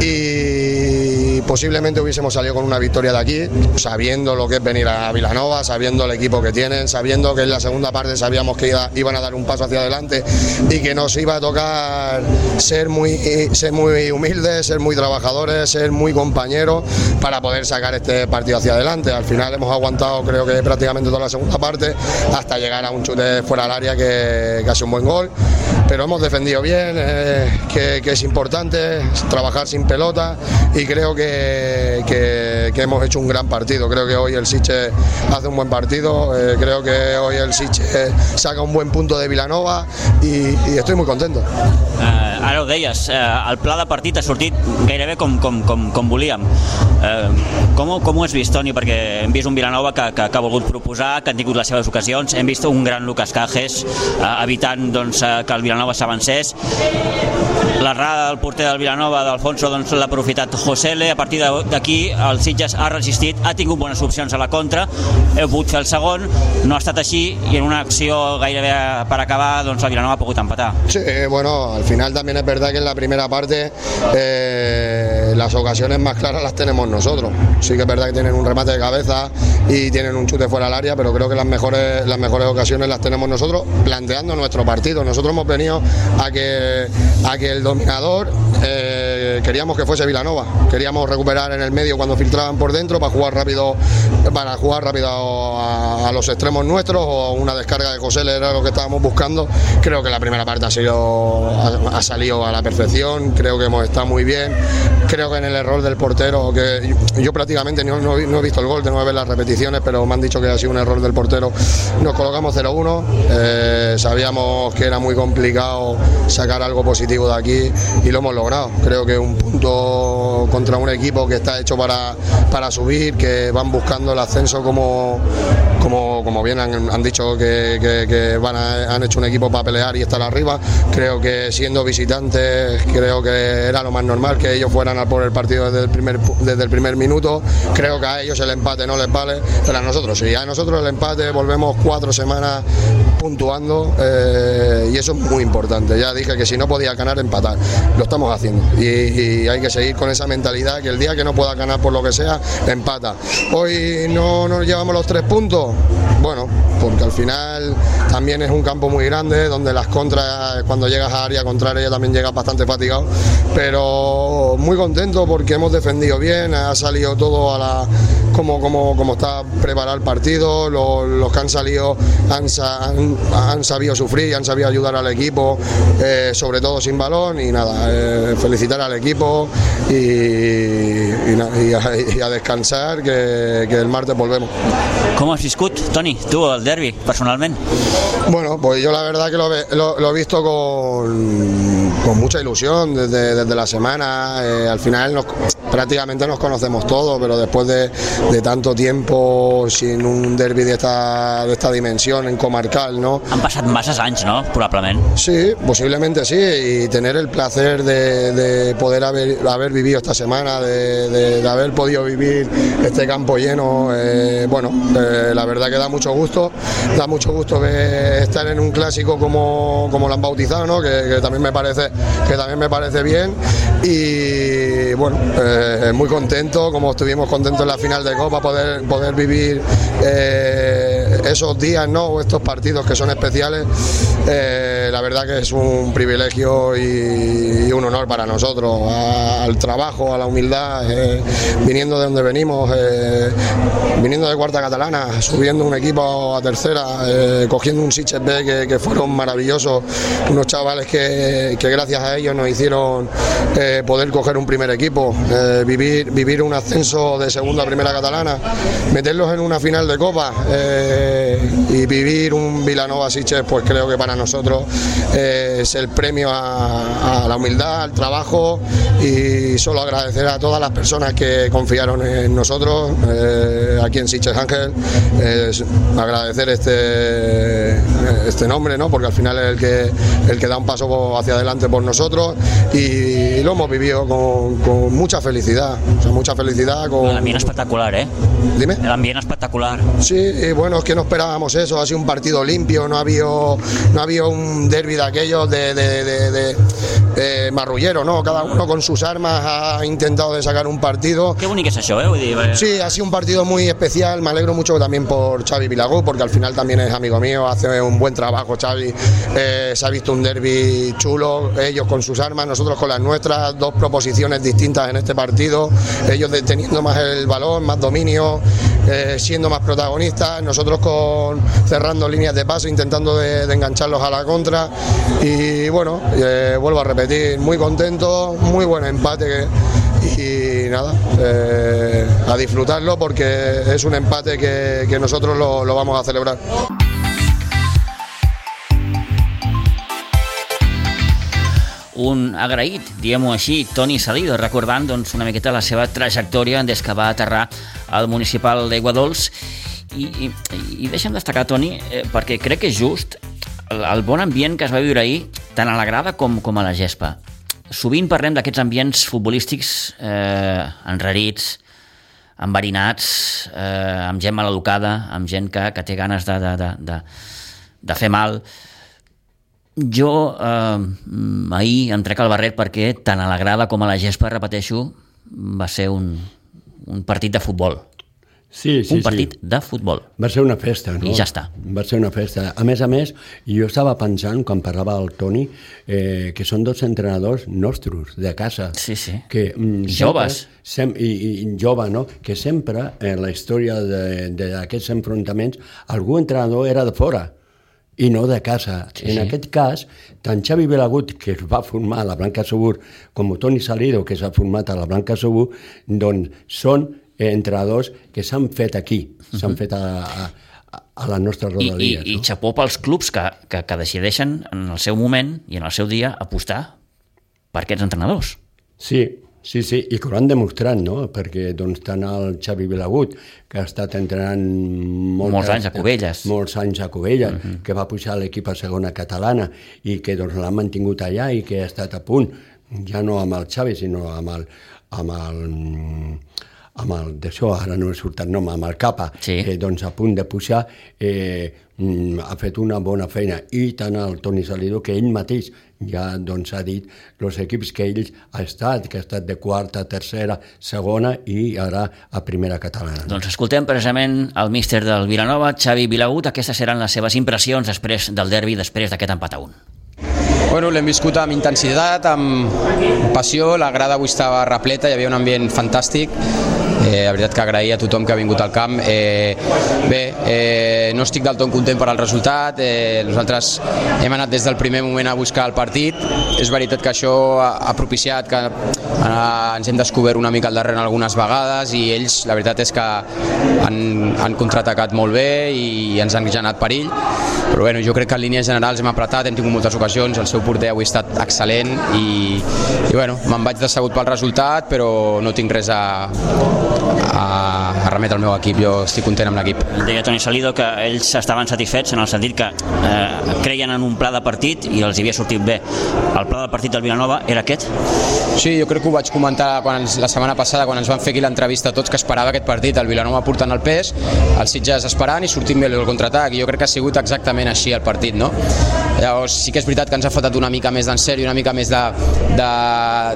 Y posiblemente hubiésemos salido con una victoria de aquí, sabiendo lo que es venir a Vilanova, sabiendo el equipo que tienen, sabiendo que en la segunda parte sabíamos que iban a dar un paso hacia adelante y que nos iba a tocar ser muy, ser muy humildes, ser muy trabajadores, ser muy compañeros para poder sacar este partido hacia adelante. Al final hemos aguantado creo que prácticamente toda la segunda parte hasta llegar a un chute fuera del área que hace un buen gol pero hemos defendido bien, eh, que, es importante trabajar sin pelota y creo que, hemos hecho un gran partido. Creo que hoy el Siche hace un buen partido, eh, creo que hoy el Siche saca un buen punto de Vilanova y, estoy muy contento. Uh, ara ho deies, uh, el pla de partit ha sortit gairebé com, com, com, com volíem. Uh, com, com ho has vist, Toni? Perquè hem vist un Vilanova que, que, que ha volgut proposar, que han tingut les seves ocasions, hem vist un gran Lucas Cajes uh, evitant doncs, que el Vilanova Vilanova s'avancés l'errada del porter del Vilanova d'Alfonso doncs, l'ha aprofitat Josele a partir d'aquí el Sitges ha resistit ha tingut bones opcions a la contra. Heu pogut fer el segon, no ha estat així i en una acció gairebé per acabar doncs el Vilanova ha pogut empatar. Sí, bueno, al final también es verdad que en la primera parte eh, las ocasiones más claras las tenemos nosotros. Sí que es verdad que tienen un remate de cabeza y tienen un chute fuera del área pero creo que las mejores, las mejores ocasiones las tenemos nosotros planteando nuestro partido. Nosotros hemos venido a que, a que el dominador eh, queríamos que fuese Vilanova, queríamos recuperar en el medio cuando filtraban por dentro para jugar rápido, para jugar rápido a, los extremos nuestros o una descarga de José era lo que estábamos buscando. Creo que la primera parte ha sido ha, salido a la perfección, creo que hemos estado muy bien. Que en el error del portero, que yo prácticamente no, he visto el gol, tengo que ver las repeticiones, pero me han dicho que ha sido un error del portero. Nos colocamos 0-1, eh, sabíamos que era muy complicado sacar algo positivo de aquí y lo hemos logrado. Creo que un punto contra un equipo que está hecho para, para subir, que van buscando el ascenso como, como, como bien han, dicho que, van han hecho un equipo para pelear y estar arriba. Creo que siendo visitantes, creo que era lo más normal que ellos fueran a por el partido desde el primer, desde el primer minuto. Creo que a ellos el empate no les vale, pero a nosotros sí. A nosotros el empate volvemos cuatro semanas puntuando eh, y eso es muy importante. Ya dije que si no podía ganar, empatar. Lo estamos haciendo y, hay que seguir con esa mentalidad que el día que no pueda ganar por lo que sea, empata. Hoy no nos llevamos los tres puntos. Bueno, porque al final también es un campo muy grande donde las contras, cuando llegas a área contraria también llegas bastante fatigado, pero muy contento porque hemos defendido bien, ha salido todo a la como, como, como está preparado el partido, los, que han salido han, han, sabido sufrir, han sabido ayudar al equipo, eh, sobre todo sin balón y nada, eh, felicitar al equipo y, y, [laughs] a, descansar que, que el martes volvemos. ¿Cómo has viscut, Tony, tú el derby, personalmente? Bueno, pues yo la verdad que lo, lo, he visto con, con, mucha ilusión desde, desde la semana. Eh, al final nos, prácticamente nos conocemos todos, pero después de, de tanto tiempo sin un derby de esta, de esta dimensión en comarcal, ¿no? Han pasado más años, ¿no? Probablemente. Sí, posiblemente sí, y tener el placer de, de poder haber, haber, vivido esta semana, de, de, haber podido vivir este campo lleno, eh, bueno, eh, la verdad que da mucho gusto, da mucho gusto estar en un clásico como, como lo han bautizado, ¿no? que, también me parece que también me parece bien y bueno, eh, muy contento, como estuvimos contentos en la final de Copa, poder, poder vivir esos días ¿no? o estos partidos que son especiales, la verdad que es un privilegio y, un honor para nosotros, al trabajo, a la humildad, viniendo de donde venimos, viniendo de Cuarta Catalana, subiendo un equipo a tercera, eh, cogiendo un Siches B que, fueron maravillosos, unos chavales que, gracias a ellos nos hicieron eh, poder coger un primer equipo, eh, vivir, vivir un ascenso de segunda a primera catalana, meterlos en una final de copa y vivir un Vilanova Siches, pues creo que para nosotros es el premio a, a la humildad, al trabajo y solo agradecer a todas las personas que confiaron en nosotros, aquí en Siches Ángel, agradecer este, este nombre, ¿no? porque al final es el que, el que da un paso hacia adelante por nosotros y lo hemos vivido con, mucha felicidad, mucha felicidad. Con... El ambiente espectacular, ¿eh? Dime. El ambiente espectacular. Sí, y bueno, es que no esperábamos eso, ha sido un partido limpio, no ha habido, no ha habido un derby de aquellos de, de, de, eh, marrullero, ¿no? Cada uno con sus armas ha intentado de sacar un partido. Qué bonito es eso, ¿eh? Sí, ha sido un partido muy especial, me alegro mucho también por Xavi Vilagú, porque al final también es amigo mío, hace un buen trabajo Xavi, eh, se ha visto un derby chulo, ellos con sus armas, nosotros con las nuestras, dos proposiciones distintas en este partido, ellos teniendo más el balón, más dominio, eh, siendo más protagonistas, nosotros con cerrando líneas de paso, intentando de, engancharlos a la contra y bueno, eh, vuelvo a repetir, muy contento, muy buen empate y nada, eh, a disfrutarlo porque es un empate que, nosotros lo, lo vamos a celebrar. un agraït, diguem-ho així, Toni Salido, recordant doncs, una miqueta la seva trajectòria des que va aterrar al municipal d'Aiguadols. I, i, I deixa'm destacar, Toni, eh, perquè crec que és just el, el bon ambient que es va viure ahir, tant a la grada com, com a la gespa. Sovint parlem d'aquests ambients futbolístics eh, enrarits, enverinats, eh, amb gent maleducada, amb gent que, que té ganes de, de, de, de, de fer mal, jo eh, ahir em trec el barret perquè tant a la grada com a la gespa, repeteixo, va ser un, un partit de futbol. Sí, sí, un partit sí. de futbol. Va ser una festa, no? I ja està. Va ser una festa. A més a més, jo estava pensant, quan parlava el Toni, eh, que són dos entrenadors nostres, de casa. Sí, sí. Que, mm, joves. Sem, i, I jove, no? Que sempre, en la història d'aquests enfrontaments, algú entrenador era de fora i no de casa. Sí, en sí. aquest cas, tant Xavi Belagut, que es va formar a la Blanca Segur, com Toni Salido, que s'ha format a la Blanca Segur, doncs són entrenadors que s'han fet aquí, s'han -huh. fet a, a, a les nostres rodalies. I, i, no? i xapó pels clubs que, que, que decideixen en el seu moment i en el seu dia apostar per aquests entrenadors. Sí, Sí, sí, i que ho han demostrat, no? Perquè doncs, tant el Xavi Vilagut, que ha estat entrenant molts, molts anys a Cubelles, molts anys a Cubelles, uh -huh. que va pujar l'equip a segona catalana i que doncs, l'han mantingut allà i que ha estat a punt, ja no amb el Xavi, sinó amb el, amb el amb el d'això, ara no he surt el nom, amb el Capa, sí. eh, doncs a punt de pujar, eh, mm, ha fet una bona feina. I tant el Toni Salido, que ell mateix ja doncs, ha dit els equips que ell ha estat, que ha estat de quarta, tercera, segona i ara a primera catalana. Doncs escoltem precisament el míster del Vilanova, Xavi Vilagut, aquestes seran les seves impressions després del derbi, després d'aquest empat a un. Bueno, l'hem viscut amb intensitat, amb passió, la grada avui estava repleta, hi havia un ambient fantàstic, Eh, la veritat que agrair a tothom que ha vingut al camp. Eh, bé, eh, no estic del tot content per al resultat, eh, nosaltres hem anat des del primer moment a buscar el partit, és veritat que això ha, propiciat que eh, ens hem descobert una mica al darrere algunes vegades i ells la veritat és que han, han contraatacat molt bé i ens han generat perill, però bueno, jo crec que en línies generals hem apretat, hem tingut moltes ocasions, el seu porter avui ha estat excel·lent i, i bueno, me'n vaig decebut pel resultat, però no tinc res a, a, a remetre el meu equip, jo estic content amb l'equip. Deia Toni Salido que ells estaven satisfets en el sentit que eh, creien en un pla de partit i els havia sortit bé. El pla de partit del Vilanova era aquest? Sí, jo crec que ho vaig comentar quan ens, la setmana passada quan ens van fer aquí l'entrevista tots que esperava aquest partit, el Vilanova portant el pes, el Sitges esperant i sortint bé el contraatac, jo crec que ha sigut exactament així el partit, no? Llavors sí que és veritat que ens ha faltat una mica més d'encert i una mica més de, de,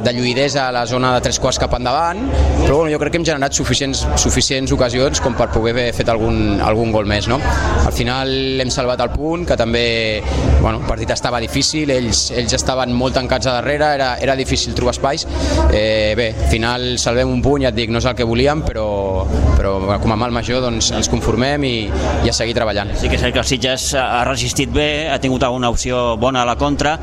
de lluïdesa a la zona de tres quarts cap endavant, però bueno, jo crec que hem generat suficients, suficients ocasions com per poder haver fet algun, algun gol més. No? Al final hem salvat el punt, que també bueno, el partit estava difícil, ells, ells estaven molt tancats a darrere, era, era difícil trobar espais. Eh, bé, al final salvem un punt, ja et dic, no és el que volíem, però, però com a mal major doncs, ens conformem i, i a seguir treballant. Sí que és que el Sitges ha resistit bé, ha tingut alguna opció bona a la contra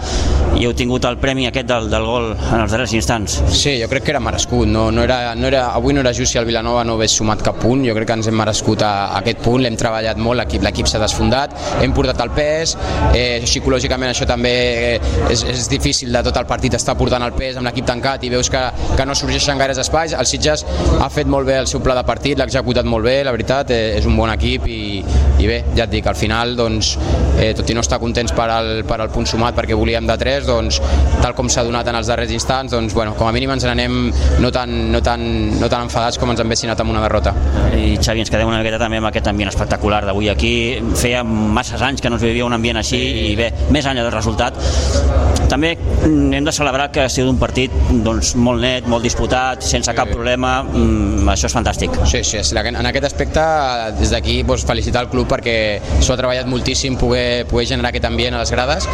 i heu tingut el premi aquest del, del gol en els darrers instants. Sí, jo crec que era merescut, no, no era, no era, avui no era just si el Vilanova no hagués sumat cap punt, jo crec que ens hem merescut a, a aquest punt, l'hem treballat molt, l'equip l'equip s'ha desfondat, hem portat el pes, eh, psicològicament això també eh, és, és difícil de tot el partit estar portant el pes amb l'equip tancat i veus que, que no sorgeixen gaires espais, el Sitges ha fet molt bé el seu pla de partit, l'ha executat molt bé, la veritat, eh, és un bon equip i, i bé, ja et dic, al final doncs, eh, tot i no estar contents per al, per al punt sumat perquè volíem de 3, doncs tal com s'ha donat en els darrers instants, doncs bueno, com a mínim ens n'anem no tan, no, tan, no tan enfadats com ens hem anat amb una derrota. I Xavi, ens quedem una miqueta també amb aquest ambient espectacular d'avui aquí. Feia masses anys que no es vivia un ambient així i bé, més enllà del resultat, també hem de celebrar que ha sigut un partit doncs, molt net, molt disputat, sense cap problema, mm, això és fantàstic. Sí, sí, en aquest aspecte des d'aquí doncs, felicitar el club perquè s'ho ha treballat moltíssim poder, poder generar aquest ambient a les grades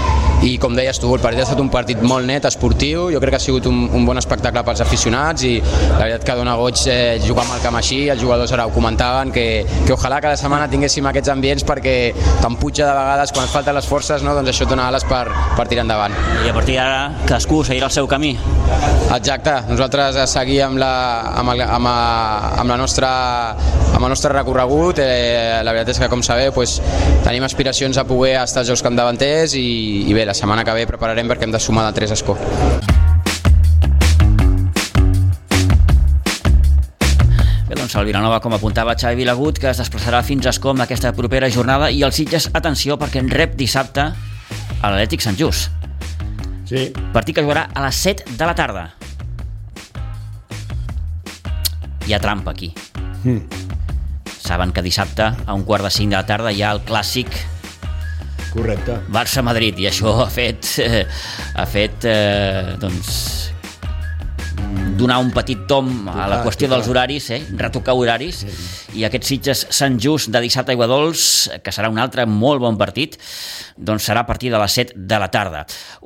i com deies tu, el partit ha estat un partit molt net, esportiu, jo crec que ha sigut un, un bon espectacle pels aficionats i la veritat que dona goig eh, jugar amb el camp així, els jugadors ara ho comentaven, que, que ojalà cada setmana tinguéssim aquests ambients perquè tan puja de vegades quan et falten les forces, no? doncs això et dona ales per, per tirar endavant. I a partir d'ara cadascú seguirà el seu camí. Exacte, nosaltres seguir amb, la, amb, el, amb, a, amb, la nostra, amb el nostre recorregut, eh, la veritat és que com sabeu pues, tenim aspiracions a poder estar als Jocs Camp davanters i, i bé, la setmana que ve prepararem perquè hem de sumar de 3 escó. doncs el Vilanova, com apuntava Xavi Vilagut, que es desplaçarà fins a Escom aquesta propera jornada i el Sitges, atenció, perquè en rep dissabte a l'Atlètic Sant Just. Sí. Partit que jugarà a les 7 de la tarda. Hi ha trampa aquí. Mm. Saben que dissabte, a un quart de 5 de la tarda, hi ha el clàssic Correcte. Barça-Madrid, i això ha fet, eh, ha fet eh, doncs, donar un petit tom a la qüestió dels horaris, eh? retocar horaris, i aquest Sitges Sant Just de dissabte a Iguadols, que serà un altre molt bon partit, doncs serà a partir de les 7 de la tarda.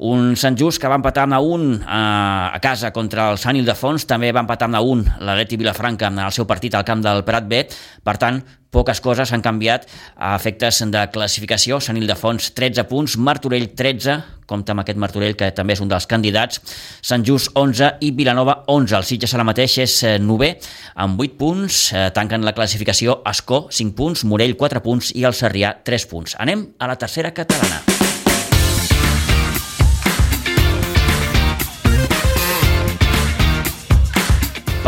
Un Sant Just que va empatar a un eh, a casa contra el Sant Ildefons, també va empatar a un l'Aleti Vilafranca en el seu partit al camp del Prat B, per tant, poques coses han canviat a efectes de classificació. Sant Ildefons 13 punts, Martorell 13, compta amb aquest Martorell que també és un dels candidats, Sant Just 11 i Vilanova 11. El Sitges ara mateix és 9 eh, amb 8 punts, eh, tanquen la classificació Escó 5 punts, Morell 4 punts i el Sarrià 3 punts. Anem a la tercera catalana.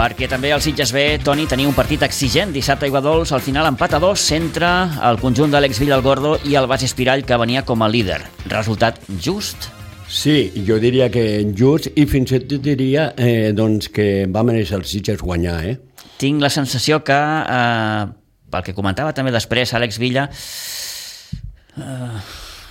Perquè també el Sitges B, Toni, tenia un partit exigent dissabte a Iguadols, al final empat a dos entre el conjunt d'Àlex Villalgordo i el Bas Espirall, que venia com a líder. Resultat just? Sí, jo diria que just i fins i tot diria eh, doncs que va mereixer el Sitges guanyar, eh? Tinc la sensació que, eh, pel que comentava també després Àlex Villa, eh,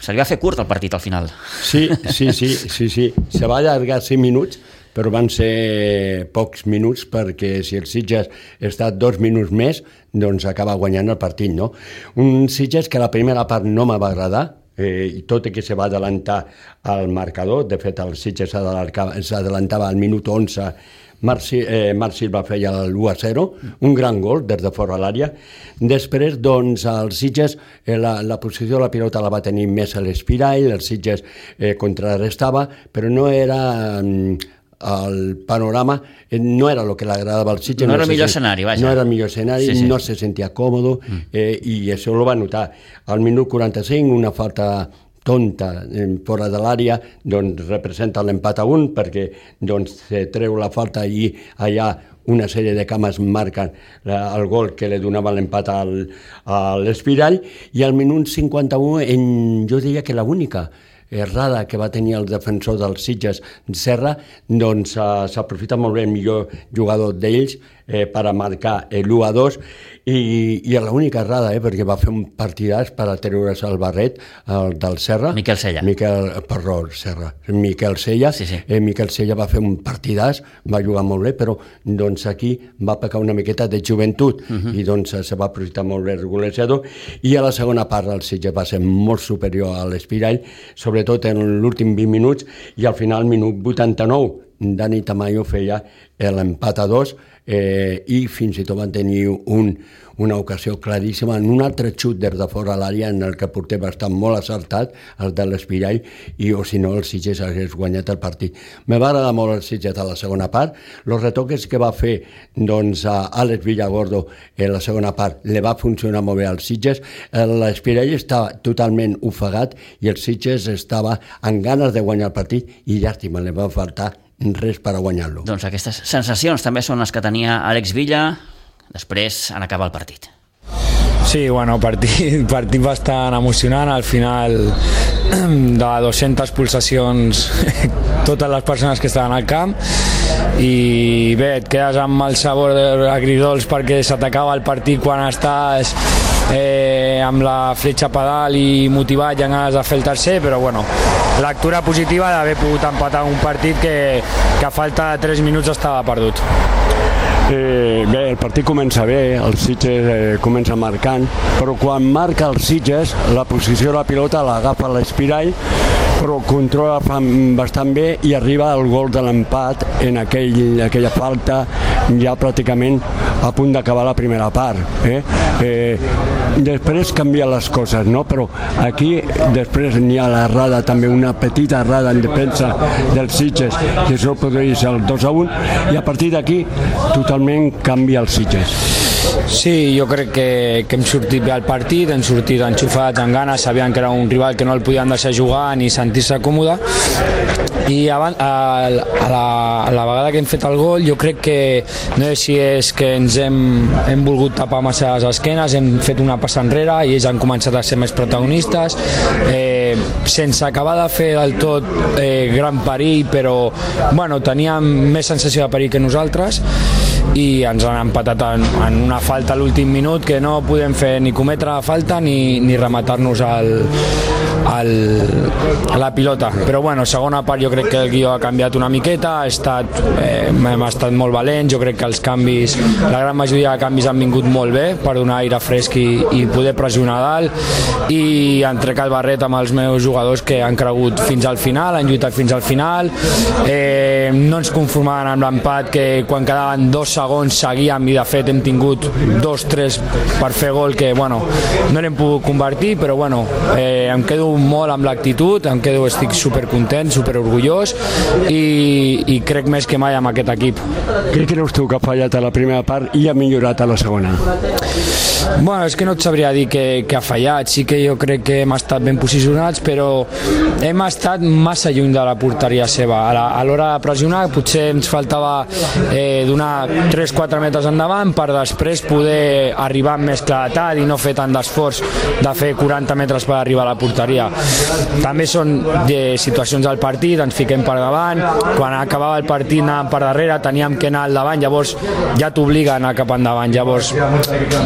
se li va fer curt el partit al final. Sí, sí, sí, sí, sí. Se va allargar 5 minuts, però van ser pocs minuts perquè si el Sitges estat dos minuts més, doncs acaba guanyant el partit, no? Un Sitges que la primera part no m'ha agradar, eh, i tot i que se va adelantar al marcador, de fet el Sitges s'adelantava al minut 11 Marc, eh, Marc Silva feia el 1 a 0, un gran gol des de fora l'àrea. Després, doncs, el Sitges, eh, la, la posició de la pilota la va tenir més a l'Espirall, el Sitges eh, contrarrestava, però no era... Eh, el panorama eh, no era el que le agradava al Sitges. No, no era el millor escenari, vaja. No era el millor escenari, sí, sí. no se sentia còmode mm. eh, i això lo va notar. Al minut 45, una falta tonta fora de l'àrea doncs representa l'empat a un perquè doncs se treu la falta i allà una sèrie de cames marquen el gol que li donava l'empat al, a l'Espirall i al minut 51 en, jo diria que l'única errada que va tenir el defensor dels Sitges Serra, doncs uh, s'aprofita molt bé el millor jugador d'ells eh, per a marcar l'1 a 2 i, i l'única errada, eh, perquè va fer un partidàs per a treure's el barret el del Serra. Miquel Sella. Miquel, perdó, Serra. Miquel Sella. Sí, sí. Eh, Miquel Sella va fer un partidàs, va jugar molt bé, però doncs aquí va pecar una miqueta de joventut uh mhm. -huh. i doncs se va aprofitar molt bé el golejador i a la segona part el Sitges va ser molt superior a l'Espirall, sobretot en l'últim 20 minuts i al final, minut 89, Dani Tamayo feia l'empat a dos eh, i fins i tot van tenir un, una ocasió claríssima en un altre xut des de fora l'àrea en el que porter va estar molt acertat, el de l'Espirall, i o si no el Sitges hagués guanyat el partit. Me va agradar molt el Sitges a la segona part, els retoques que va fer doncs, a Àlex Villagordo en la segona part le va funcionar molt bé al Sitges, l'Espirall estava totalment ofegat i el Sitges estava amb ganes de guanyar el partit i llàstima, li va faltar res per a guanyar-lo. Doncs aquestes sensacions també són les que tenia Àlex Villa després en acabar el partit. Sí, bueno, partit, [laughs] partit bastant emocionant. Al final [clears throat] de 200 pulsacions [laughs] totes les persones que estaven al camp i bé, et quedes amb el sabor agridols perquè s'atacava el partit quan estàs eh, amb la fletxa pedal i motivat i ganes de fer el tercer, però bueno, lectura positiva d'haver pogut empatar un partit que, que a falta de 3 minuts estava perdut. Eh, bé, el partit comença bé, el Sitges eh, comença marcant, però quan marca el Sitges, la posició de la pilota l'agafa l'Espirall, però controla bastant bé i arriba al gol de l'empat en aquell, aquella falta ja pràcticament a punt d'acabar la primera part. Eh? Eh, després canvien les coses, no? però aquí després n'hi ha l'errada, també una petita errada en defensa dels Sitges, que això ser el 2 a 1, i a partir d'aquí totalment canvia els Sitges. Sí, jo crec que, que hem sortit bé al partit, hem sortit enxufats, amb ganes, sabien que era un rival que no el podien deixar jugar ni sentir-se còmode i abans, a, a, la, a la vegada que hem fet el gol jo crec que no sé si és que ens hem, hem volgut tapar massa les esquenes, hem fet una passa enrere i ells han començat a ser més protagonistes. Eh, sense acabar de fer del tot eh, gran perill però bueno, teníem més sensació de perill que nosaltres i ens han empatat en, en una falta a l'últim minut que no podem fer ni cometre la falta ni, ni rematar-nos al, al, a la pilota. Però bueno, segona part jo crec que el guió ha canviat una miqueta ha estat, eh, hem estat molt valents jo crec que els canvis, la gran majoria de canvis han vingut molt bé per donar aire fresc i, i poder pressionar dalt. I han trecat barret amb els meus jugadors que han cregut fins al final, han lluitat fins al final. Eh, no ens conformaven amb l'empat que quan quedaven dos segons seguíem i de fet hem tingut dos, tres per fer gol que bueno, no l'hem pogut convertir però bueno, eh, em quedo molt amb l'actitud, em quedo, estic super content, super orgullós i, i crec més que mai amb aquest equip. Què creus tu que ha fallat a la primera part i ha millorat a la segona? Bueno, és que no et sabria dir que, que ha fallat, sí que jo crec que hem estat ben posicionats, però hem estat massa lluny de la porteria seva. A l'hora de pressionar potser ens faltava eh, donar 3-4 metres endavant per després poder arribar amb més claretat i no fer tant d'esforç de fer 40 metres per arribar a la porteria. També són de situacions del partit, ens fiquem per davant, quan acabava el partit anàvem per darrere, teníem que anar al davant, llavors ja t'obliga a anar cap endavant, llavors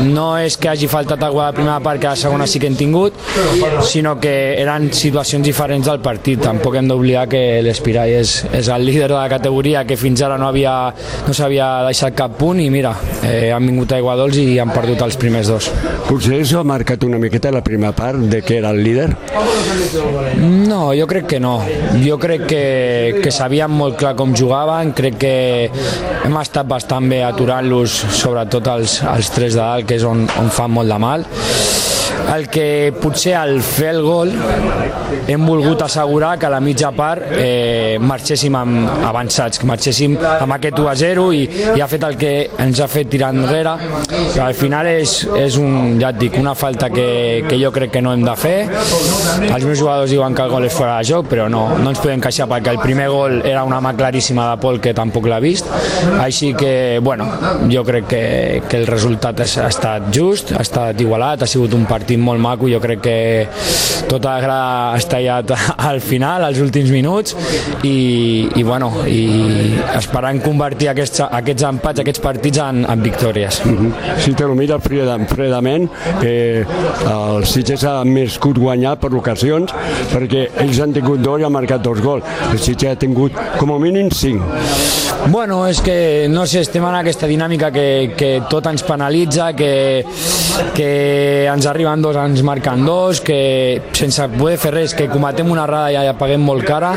no és que hagi faltat alguna a la primera part que a la segona sí que hem tingut, sinó que eren situacions diferents del partit. Tampoc hem d'oblidar que l'Espirall és, és el líder de la categoria que fins ara no havia no s'havia deixat cap punt i mira, eh, han vingut a Iguadols i han perdut els primers dos. Potser això ha marcat una miqueta la primera part de que era el líder? No, jo crec que no. Jo crec que, que sabien molt clar com jugaven, crec que hem estat bastant bé aturant-los, sobretot els, els tres de dalt, que és on, on fan molt de mal el que potser al fer el gol hem volgut assegurar que a la mitja part eh, marxéssim amb avançats, que marxéssim amb aquest 1 a 0 i, i ha fet el que ens ha fet tirar enrere. Que al final és, és un, ja et dic, una falta que, que jo crec que no hem de fer. Els meus jugadors diuen que el gol és fora de joc però no, no ens podem queixar perquè el primer gol era una mà claríssima de Pol que tampoc l'ha vist. Així que, bueno, jo crec que, que el resultat ha estat just, ha estat igualat, ha sigut un partit molt maco, jo crec que grada ha estallat [laughs] al final, als últims minuts i, i bueno, i esperant convertir aquests, aquests empats, aquests partits en, en victòries. Mm -hmm. Si te lo mires fredament, eh, el Sitges ha merescut guanyar per ocasions perquè ells han tingut dos i han marcat dos gols. El Sitges ha tingut com a mínim cinc. Bueno, és que, no sé, estem en aquesta dinàmica que, que tot ens penalitza, que, que ens arriben dos, ens marquen dos, que sense poder fer res, que cometem una errada i ja paguem molt cara,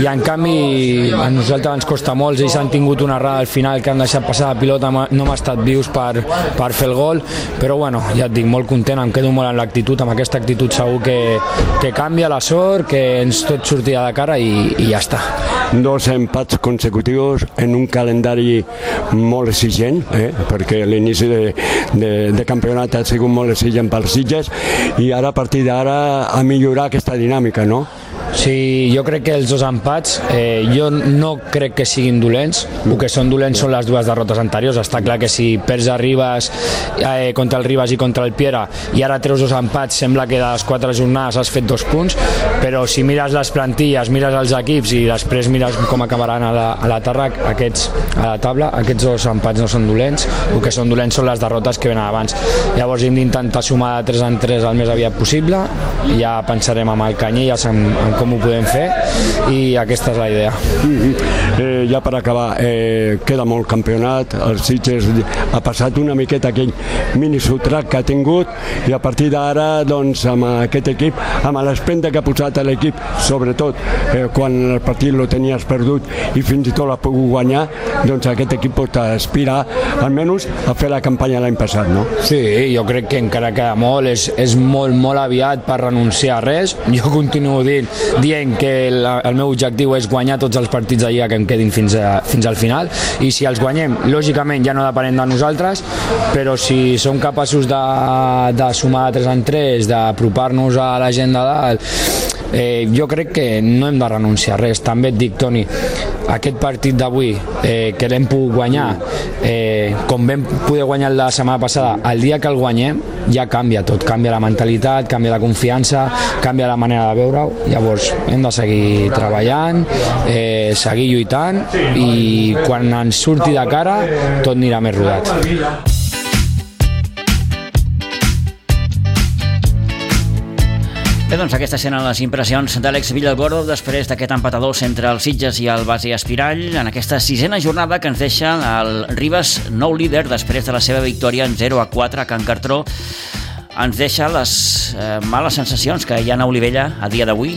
i en canvi a nosaltres ens costa molt, ells han tingut una errada al final que han deixat passar la pilota, no hem estat vius per, per fer el gol, però bueno, ja et dic, molt content, em quedo molt en l'actitud, amb aquesta actitud segur que, que canvia la sort, que ens tot sortirà de cara i, i ja està. Dos empats consecutius en un calendari molt exigent, eh? perquè l'inici de, de, de campionat ha sigut molt exigent pels Sitges i ara a partir d'ara a millorar aquesta dinàmica, no? Sí, jo crec que els dos empats, eh, jo no crec que siguin dolents, el que són dolents són les dues derrotes anteriors. Està clar que si perds a Ribas eh, contra el Ribas i contra el Piera i ara treus dos empats, sembla que de les quatre jornades has fet dos punts, però si mires les plantilles, mires els equips i després mires com acabaran a la, a la terra aquests, a la taula, aquests dos empats no són dolents, el que són dolents són les derrotes que venen abans. Llavors hem d'intentar sumar de 3 en 3 el més aviat possible, ja pensarem amb el Canyelles en, en com ho podem fer i aquesta és la idea. Mm -hmm. eh, ja per acabar, eh, queda molt campionat, el Sitges ha passat una miqueta aquell mini sotrac que ha tingut i a partir d'ara doncs amb aquest equip, amb l'espenta que ha posat a l'equip, sobretot eh, quan el partit lo tenies perdut i fins i tot l'ha pogut guanyar, doncs aquest equip pot aspirar almenys a fer la campanya l'any passat, no? Sí, jo crec que encara queda molt, és, és molt, molt aviat per renunciar a res. Jo continuo dient, dient que el, el meu objectiu és guanyar tots els partits d'allà que em quedin fins, a, fins al final. I si els guanyem, lògicament ja no depenem de nosaltres, però si som capaços de, de sumar de 3 en 3, d'apropar-nos a la gent de dalt, eh, jo crec que no hem de renunciar a res. També et dic, Toni, aquest partit d'avui eh, que l'hem pogut guanyar eh, com vam poder guanyar la setmana passada el dia que el guanyem ja canvia tot, canvia la mentalitat canvia la confiança, canvia la manera de veure-ho. Llavors hem de seguir treballant eh, seguir lluitant i quan ens surti de cara tot anirà més rodat Bé, doncs aquestes eren les impressions d'Àlex Villalgordo després d'aquest empatador entre els Sitges i el Base Espirall en aquesta sisena jornada que ens deixa el Ribas nou líder després de la seva victòria en 0 a 4 a Can Cartró ens deixa les eh, males sensacions que hi ha a Olivella a dia d'avui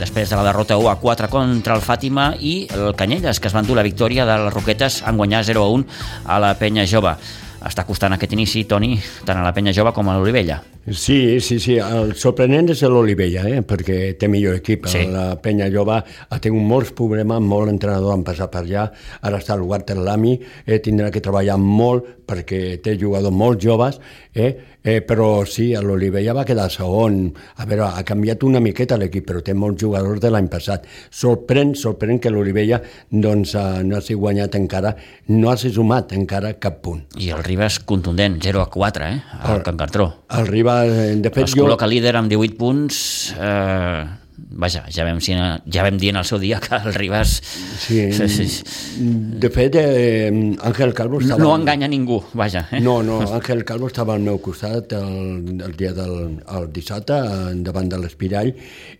després de la derrota 1 a 4 contra el Fàtima i el Canyelles, que es van dur la victòria de les Roquetes en guanyar 0 a 1 a la Penya Jove. Està costant aquest inici, Toni, tant a la Penya Jove com a l'Olivella. Sí, sí, sí. El sorprenent és l'Olivella, eh? perquè té millor equip. Sí. La Penya Jove ha tingut molts problemes, molt entrenador han passat per allà, ara està el Walter Lamy, eh? tindrà que treballar molt perquè té jugadors molt joves, eh? Eh, però sí, l'Olivella va quedar segon. A veure, ha canviat una miqueta l'equip, però té molts jugadors de l'any passat. Sorprèn, sorprèn que l'Olivella doncs, eh, no hagi guanyat encara, no hagi sumat encara cap punt. I el Ribas contundent, 0 a 4, eh? Al Can Cartró. El Ribas va... De fet, es jo... col·loca líder amb 18 punts... Eh, vaja, ja vam, ja vam dir en el seu dia que el Ribas... [laughs] Sí, de fet, eh, Àngel Calvo estava... No, no enganya ningú, vaja. Eh? No, no, Àngel Calvo estava al meu costat el, el dia del el dissabte, davant de l'Espirall,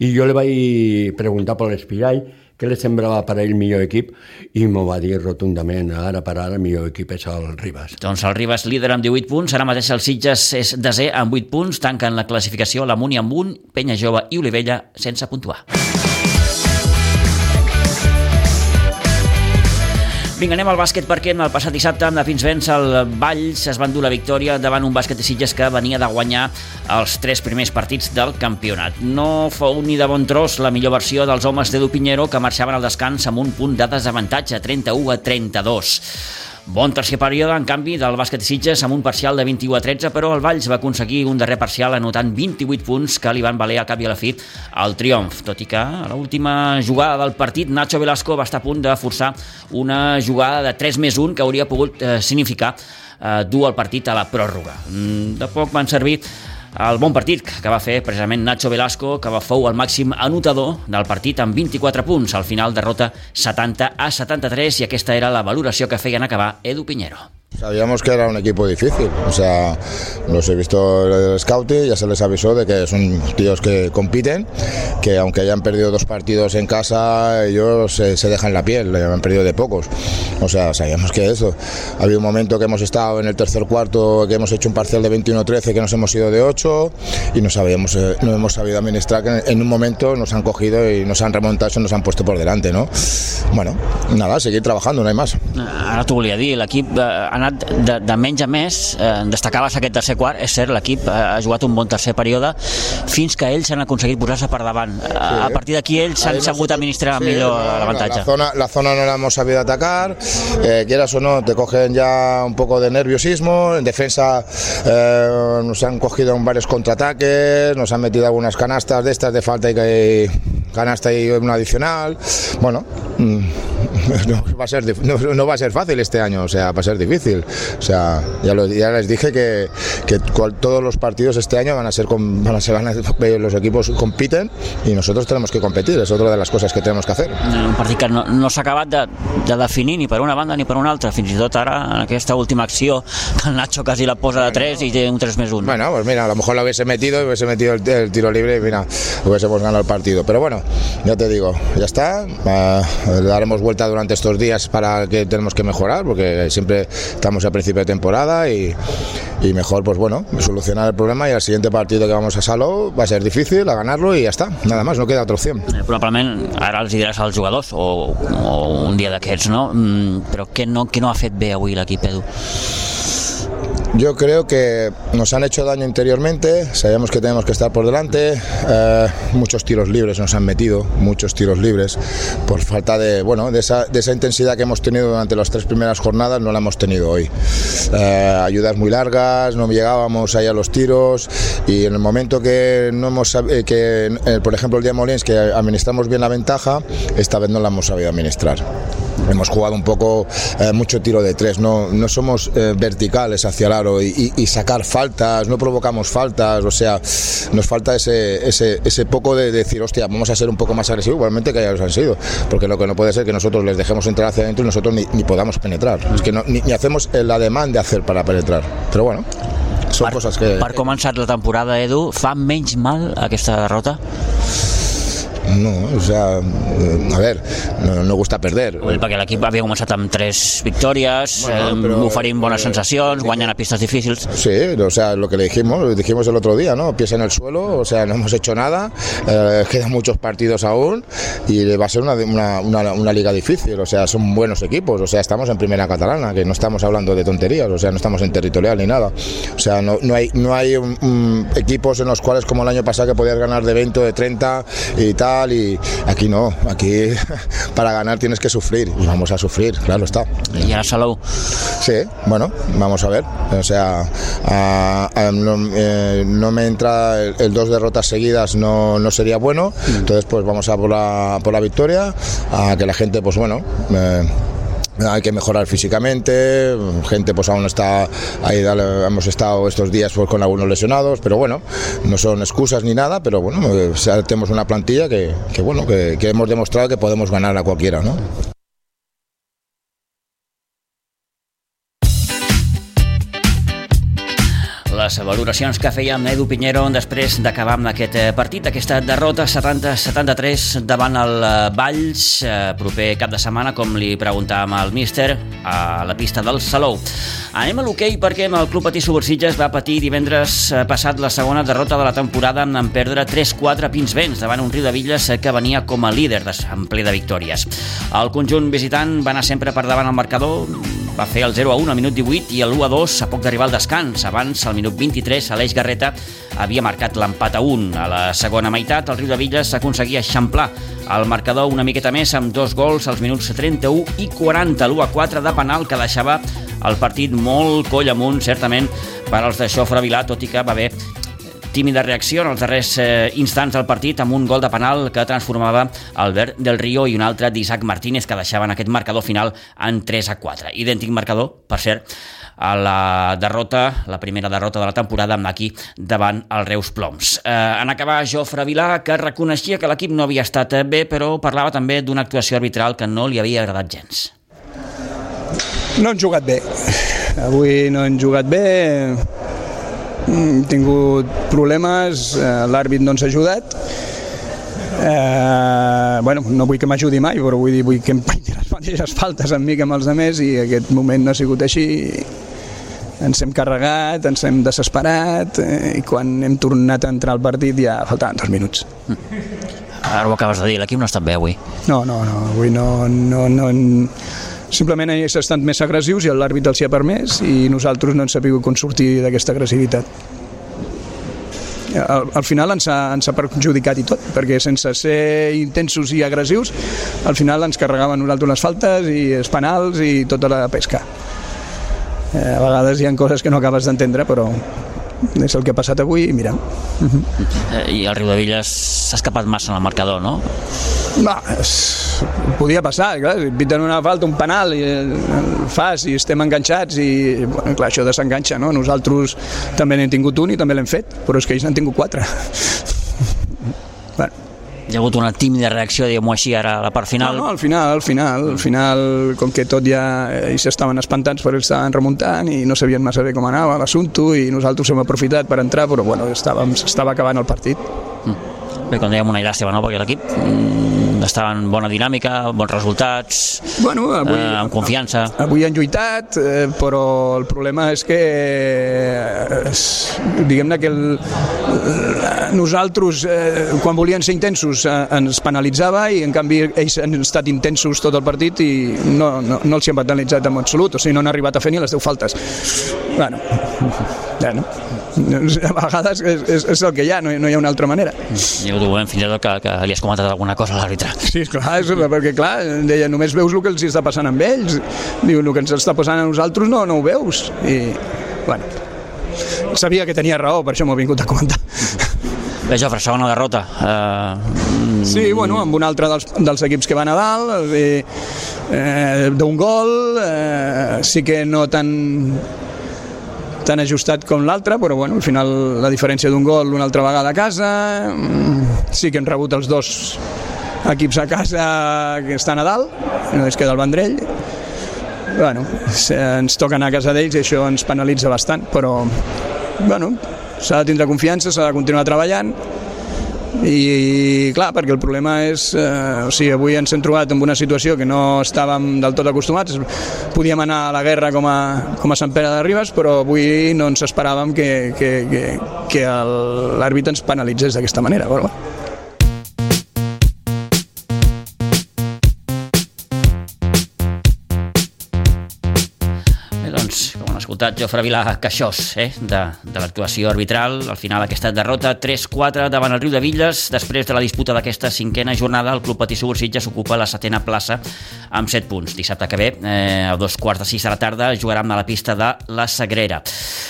i jo li vaig preguntar per l'Espirall què li semblava per ell millor equip i m'ho va dir rotundament, ara per ara el millor equip és el Ribas. Doncs el Ribas líder amb 18 punts, ara mateix el Sitges és desè amb 8 punts, tanquen la classificació la Múnia amb un, Penya Jove i Olivella sense puntuar. Vinga, anem al bàsquet perquè el passat dissabte amb de fins vents el Valls es van dur la victòria davant un bàsquet de Sitges que venia de guanyar els tres primers partits del campionat. No fou ni de bon tros la millor versió dels homes d'Edu Pinheiro que marxaven al descans amb un punt de desavantatge, 31 a 32. Bon tercer període, en canvi, del bàsquet Sitges amb un parcial de 21 a 13, però el Valls va aconseguir un darrer parcial anotant 28 punts que li van valer a cap i a la fi el triomf, tot i que a l'última jugada del partit Nacho Velasco va estar a punt de forçar una jugada de 3 més 1 que hauria pogut eh, significar eh, dur el partit a la pròrroga. Mm, de poc van servir el bon partit que va fer precisament Nacho Velasco, que va fou el màxim anotador del partit amb 24 punts. Al final derrota 70 a 73 i aquesta era la valoració que feien acabar Edu Piñero. Sabíamos que era un equipo difícil, o sea, los he visto el scouting, ya se les avisó de que son tíos que compiten, que aunque hayan perdido dos partidos en casa, ellos se, se dejan la piel, han perdido de pocos. O sea, sabíamos que eso. Había un momento que hemos estado en el tercer cuarto, que hemos hecho un parcial de 21-13, que nos hemos ido de 8 y no, sabíamos, eh, no hemos sabido administrar, que en un momento nos han cogido y nos han remontado y nos han puesto por delante, ¿no? Bueno, nada, seguir trabajando, no hay más. Ara t'ho volia dir, l'equip eh, anat de, de menys a més, eh, destacaves aquest tercer quart, és cert, l'equip eh, ha jugat un bon tercer període, fins que ells han aconseguit posar-se per davant. Sí. A partir d'aquí ells han sabut administrar sí, millor l'avantatge. La, zona, la zona no la hemos sabido atacar, eh, quieras o no, te cogen ya un poco de nerviosismo, en defensa eh, nos han cogido en varios contraataques, nos han metido algunas canastas de estas de falta y que canasta y una adicional. Bueno, mm, [laughs] no va, a ser, no, va a ser fácil este año, o sea, va a ser difícil. O sea, ya, ya les dije que, que todos los partidos este año van a ser, con, van a ser los equipos compiten y nosotros tenemos que competir, es otra de las cosas que tenemos que hacer. Un partit que no, no s'ha acabat de, de definir ni per una banda ni per una altra, fins i tot ara en aquesta última acció que el Nacho quasi la posa de 3 i té un 3 més 1. Bueno, pues mira, a lo mejor lo hubiese metido, hubiese metido el, el tiro libre y mira, hubiésemos ganado el partido. Pero bueno, ya te digo, ya está, uh, daremos vuelta durante estos días para que tenemos que mejorar, porque siempre estamos a principio de temporada y, y mejor, pues bueno, solucionar el problema y al siguiente partido que vamos a Salou va a ser difícil, a ganarlo y ya está, nada más, no queda otra opción. Eh, probablement ara els diràs als jugadors o, o un dia d'aquests, no? Mm, però què no, què no ha fet bé avui l'equip, Edu? Yo creo que nos han hecho daño interiormente, sabemos que tenemos que estar por delante, eh, muchos tiros libres nos han metido, muchos tiros libres, por falta de, bueno, de esa, de esa intensidad que hemos tenido durante las tres primeras jornadas, no la hemos tenido hoy. Eh, ayudas muy largas, no llegábamos ahí a los tiros y en el momento que no hemos, eh, que por ejemplo el día Molins, que administramos bien la ventaja, esta vez no la hemos sabido administrar. Hemos jugado un poco mucho tiro de tres, no, no somos verticales hacia el y, sacar faltas, no provocamos faltas, o sea, nos falta ese, ese, ese poco de, decir, hostia, vamos a ser un poco más agresivos, igualmente que ellos han sido, porque lo que no puede ser que nosotros les dejemos entrar hacia adentro y nosotros ni, ni podamos penetrar, es que no, ni, ni hacemos la demanda de hacer para penetrar, pero bueno, són per, coses que... Per començar la temporada, Edu, fa menys mal aquesta derrota? No, o sea, a ver, no, no gusta perder. Well, perquè l'equip havia començat amb tres victòries, bueno, eh, però, oferint bones sensacions, guanyan a pistas difíciles. Sí, o sea, lo que le dijimos, dijimos el otro día, ¿no? Pies en el suelo, o sea, no hemos hecho nada, eh, quedan muchos partidos aún y va a ser una, una, una, una, liga difícil, o sea, son buenos equipos, o sea, estamos en primera catalana, que no estamos hablando de tonterías, o sea, no estamos en territorial ni nada. O sea, no, no hay, no hay um, equipos en los cuales como el año pasado que podías ganar de 20 o de 30 y tal, y aquí no, aquí [laughs] para ganar tienes que sufrir y vamos a sufrir, claro está. ¿Y ahora Salou? Sí, bueno, vamos a ver, o sea, a, a, no, eh, no, me entra el, el, dos derrotas seguidas no, no sería bueno, entonces pues vamos a por la, por la victoria, a que la gente pues bueno... Eh, hay que mejorar físicamente, gente pues aún está ahí, hemos estado estos días pues, con algunos lesionados, pero bueno, no son excusas ni nada, pero bueno, tenemos una plantilla que, que bueno, que, que hemos demostrado que podemos ganar a cualquiera, ¿no? Les valoracions que feia amb Edu Pinheiro després d'acabar amb aquest eh, partit, aquesta derrota 70-73 davant el eh, Valls, eh, proper cap de setmana, com li preguntàvem al míster, a la pista del Salou. Anem a l'hoquei perquè el Club Patí Subursitges va patir divendres passat la segona derrota de la temporada en perdre 3-4 pins vents davant un riu de Villes que venia com a líder en ple de victòries. El conjunt visitant va anar sempre per davant al marcador, va fer el 0-1 al minut 18 i el 1-2 a poc d'arribar al descans. Abans, al minut minut 23, Aleix Garreta havia marcat l'empat a 1. A la segona meitat, el Riu de Villes aconseguia eixamplar el marcador una miqueta més amb dos gols als minuts 31 i 40, l'1 a 4 de penal que deixava el partit molt coll amunt, certament, per als de Xofre Vilà, tot i que va haver tímida reacció en els darrers eh, instants del partit amb un gol de penal que transformava Albert del Río i un altre d'Isaac Martínez que deixaven aquest marcador final en 3 a 4. Idèntic marcador, per cert, a la derrota, la primera derrota de la temporada amb aquí davant el Reus Ploms. Eh, en acabar, Jofre Vilà, que reconeixia que l'equip no havia estat bé, però parlava també d'una actuació arbitral que no li havia agradat gens. No han jugat bé. Avui no han jugat bé. Hem tingut problemes, eh, l'àrbit no ens ha ajudat. Eh, bueno, no vull que m'ajudi mai, però vull dir, vull que em pinti les mateixes faltes amb mi que amb els altres i aquest moment no ha sigut així ens hem carregat, ens hem desesperat eh, i quan hem tornat a entrar al partit ja faltaven dos minuts. Ara ho acabes de dir, l'equip no ha estat bé avui. No, no, no, avui no... no, no simplement ells estan més agressius i l'àrbit els hi ha permès i nosaltres no hem sabut com sortir d'aquesta agressivitat. Al, al final ens ha, ens ha perjudicat i tot, perquè sense ser intensos i agressius, al final ens carregaven nosaltres les faltes i els penals i tota la pesca. Eh, a vegades hi ha coses que no acabes d'entendre, però és el que ha passat avui i mira. Uh -huh. I el Riu de Villes s'ha escapat massa en el marcador, no? Va, es, podia passar, clar, piten una falta, un penal, i el, el fas i estem enganxats i, bueno, clar, això desenganxa, no? Nosaltres també n'hem tingut un i també l'hem fet, però és que ells n'han tingut quatre. [laughs] bueno, hi ha hagut una tímida reacció, diguem-ho així, ara a la part final? No, no, al final, al final, al final, com que tot ja ells estaven espantats perquè estaven remuntant i no sabien massa bé com anava l'assumpte i nosaltres hem aprofitat per entrar, però bueno, estàvem, s'estava acabant el partit. Mm. Bé, com dèiem, una llàstima, no?, perquè l'equip mm, estava en bona dinàmica, bons resultats, bueno, avui, eh, amb confiança. Avui han lluitat, eh, però el problema és que, eh, diguem-ne que el, nosaltres, eh, quan volien ser intensos, eh, ens penalitzava i, en canvi, ells han estat intensos tot el partit i no, no, no els hi han penalitzat en absolut, o sigui, no han arribat a fer ni les 10 faltes. Bueno, bueno a vegades és, és, és el que hi ha, no, no hi ha una altra manera. I ho diuen fins i tot que, que li has comentat alguna cosa a l'àrbitre. Sí, clar, és, perquè clar, deia, només veus el que els està passant amb ells, diu, el que ens està passant a nosaltres no, no ho veus, i, bueno, sabia que tenia raó, per això m'ho he vingut a comentar. Bé, Jofre, segona derrota. Uh... Sí, bueno, amb un altre dels, dels equips que van a dalt, eh, d'un gol, eh, sí que no tan tan ajustat com l'altre, però bueno, al final la diferència d'un gol una altra vegada a casa, mm, sí que hem rebut els dos equips a casa que estan a dalt, no és que del Vendrell, bueno, ens toca anar a casa d'ells i això ens penalitza bastant, però bueno, s'ha de tindre confiança, s'ha de continuar treballant, i clar, perquè el problema és eh, o sigui, avui ens hem trobat en una situació que no estàvem del tot acostumats podíem anar a la guerra com a, com a Sant Pere de Ribes però avui no ens esperàvem que, que, que, que l'àrbitre ens penalitzés d'aquesta manera però, bueno. Escoltat Jofre Vilà Caixós, eh, de, de l'actuació arbitral. Al final aquesta derrota 3-4 davant el Riu de Villes. Després de la disputa d'aquesta cinquena jornada, el Club Patí Segur Sitges ocupa la setena plaça amb 7 punts. Dissabte que ve, eh, a dos quarts de sis de la tarda, jugarà a la pista de la Sagrera.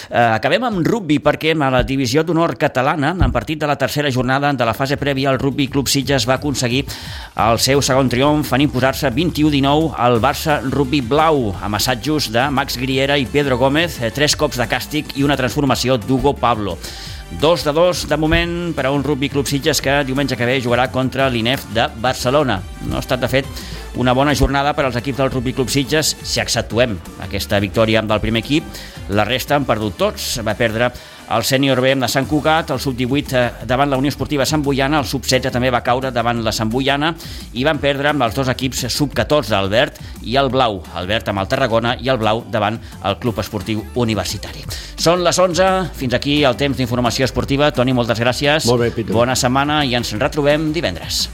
Eh, acabem amb rugby perquè a la divisió d'honor catalana, en partit de la tercera jornada de la fase prèvia, el Rugby Club Sitges va aconseguir el seu segon triomf en imposar-se 21-19 al Barça Rugby Blau, amb assajos de Max Griera i Pedro Gómez, eh, tres cops de càstig i una transformació d'Hugo Pablo. Dos de dos, de moment, per a un Rugby Club Sitges que diumenge que ve jugarà contra l'INEF de Barcelona. No ha estat, de fet, una bona jornada per als equips del Rugby Club Sitges si accentuem aquesta victòria del primer equip. La resta han perdut tots. Va perdre el sènior B de Sant Cugat, el sub-18 eh, davant la Unió Esportiva Sant Boiana, el sub-16 també va caure davant la Sant Boiana i van perdre amb els dos equips sub-14, el verd i el blau, el verd amb el Tarragona i el blau davant el Club Esportiu Universitari. Són les 11, fins aquí el temps d'informació esportiva. Toni, moltes gràcies. Molt bé, Pitu. Bona setmana i ens retrobem divendres.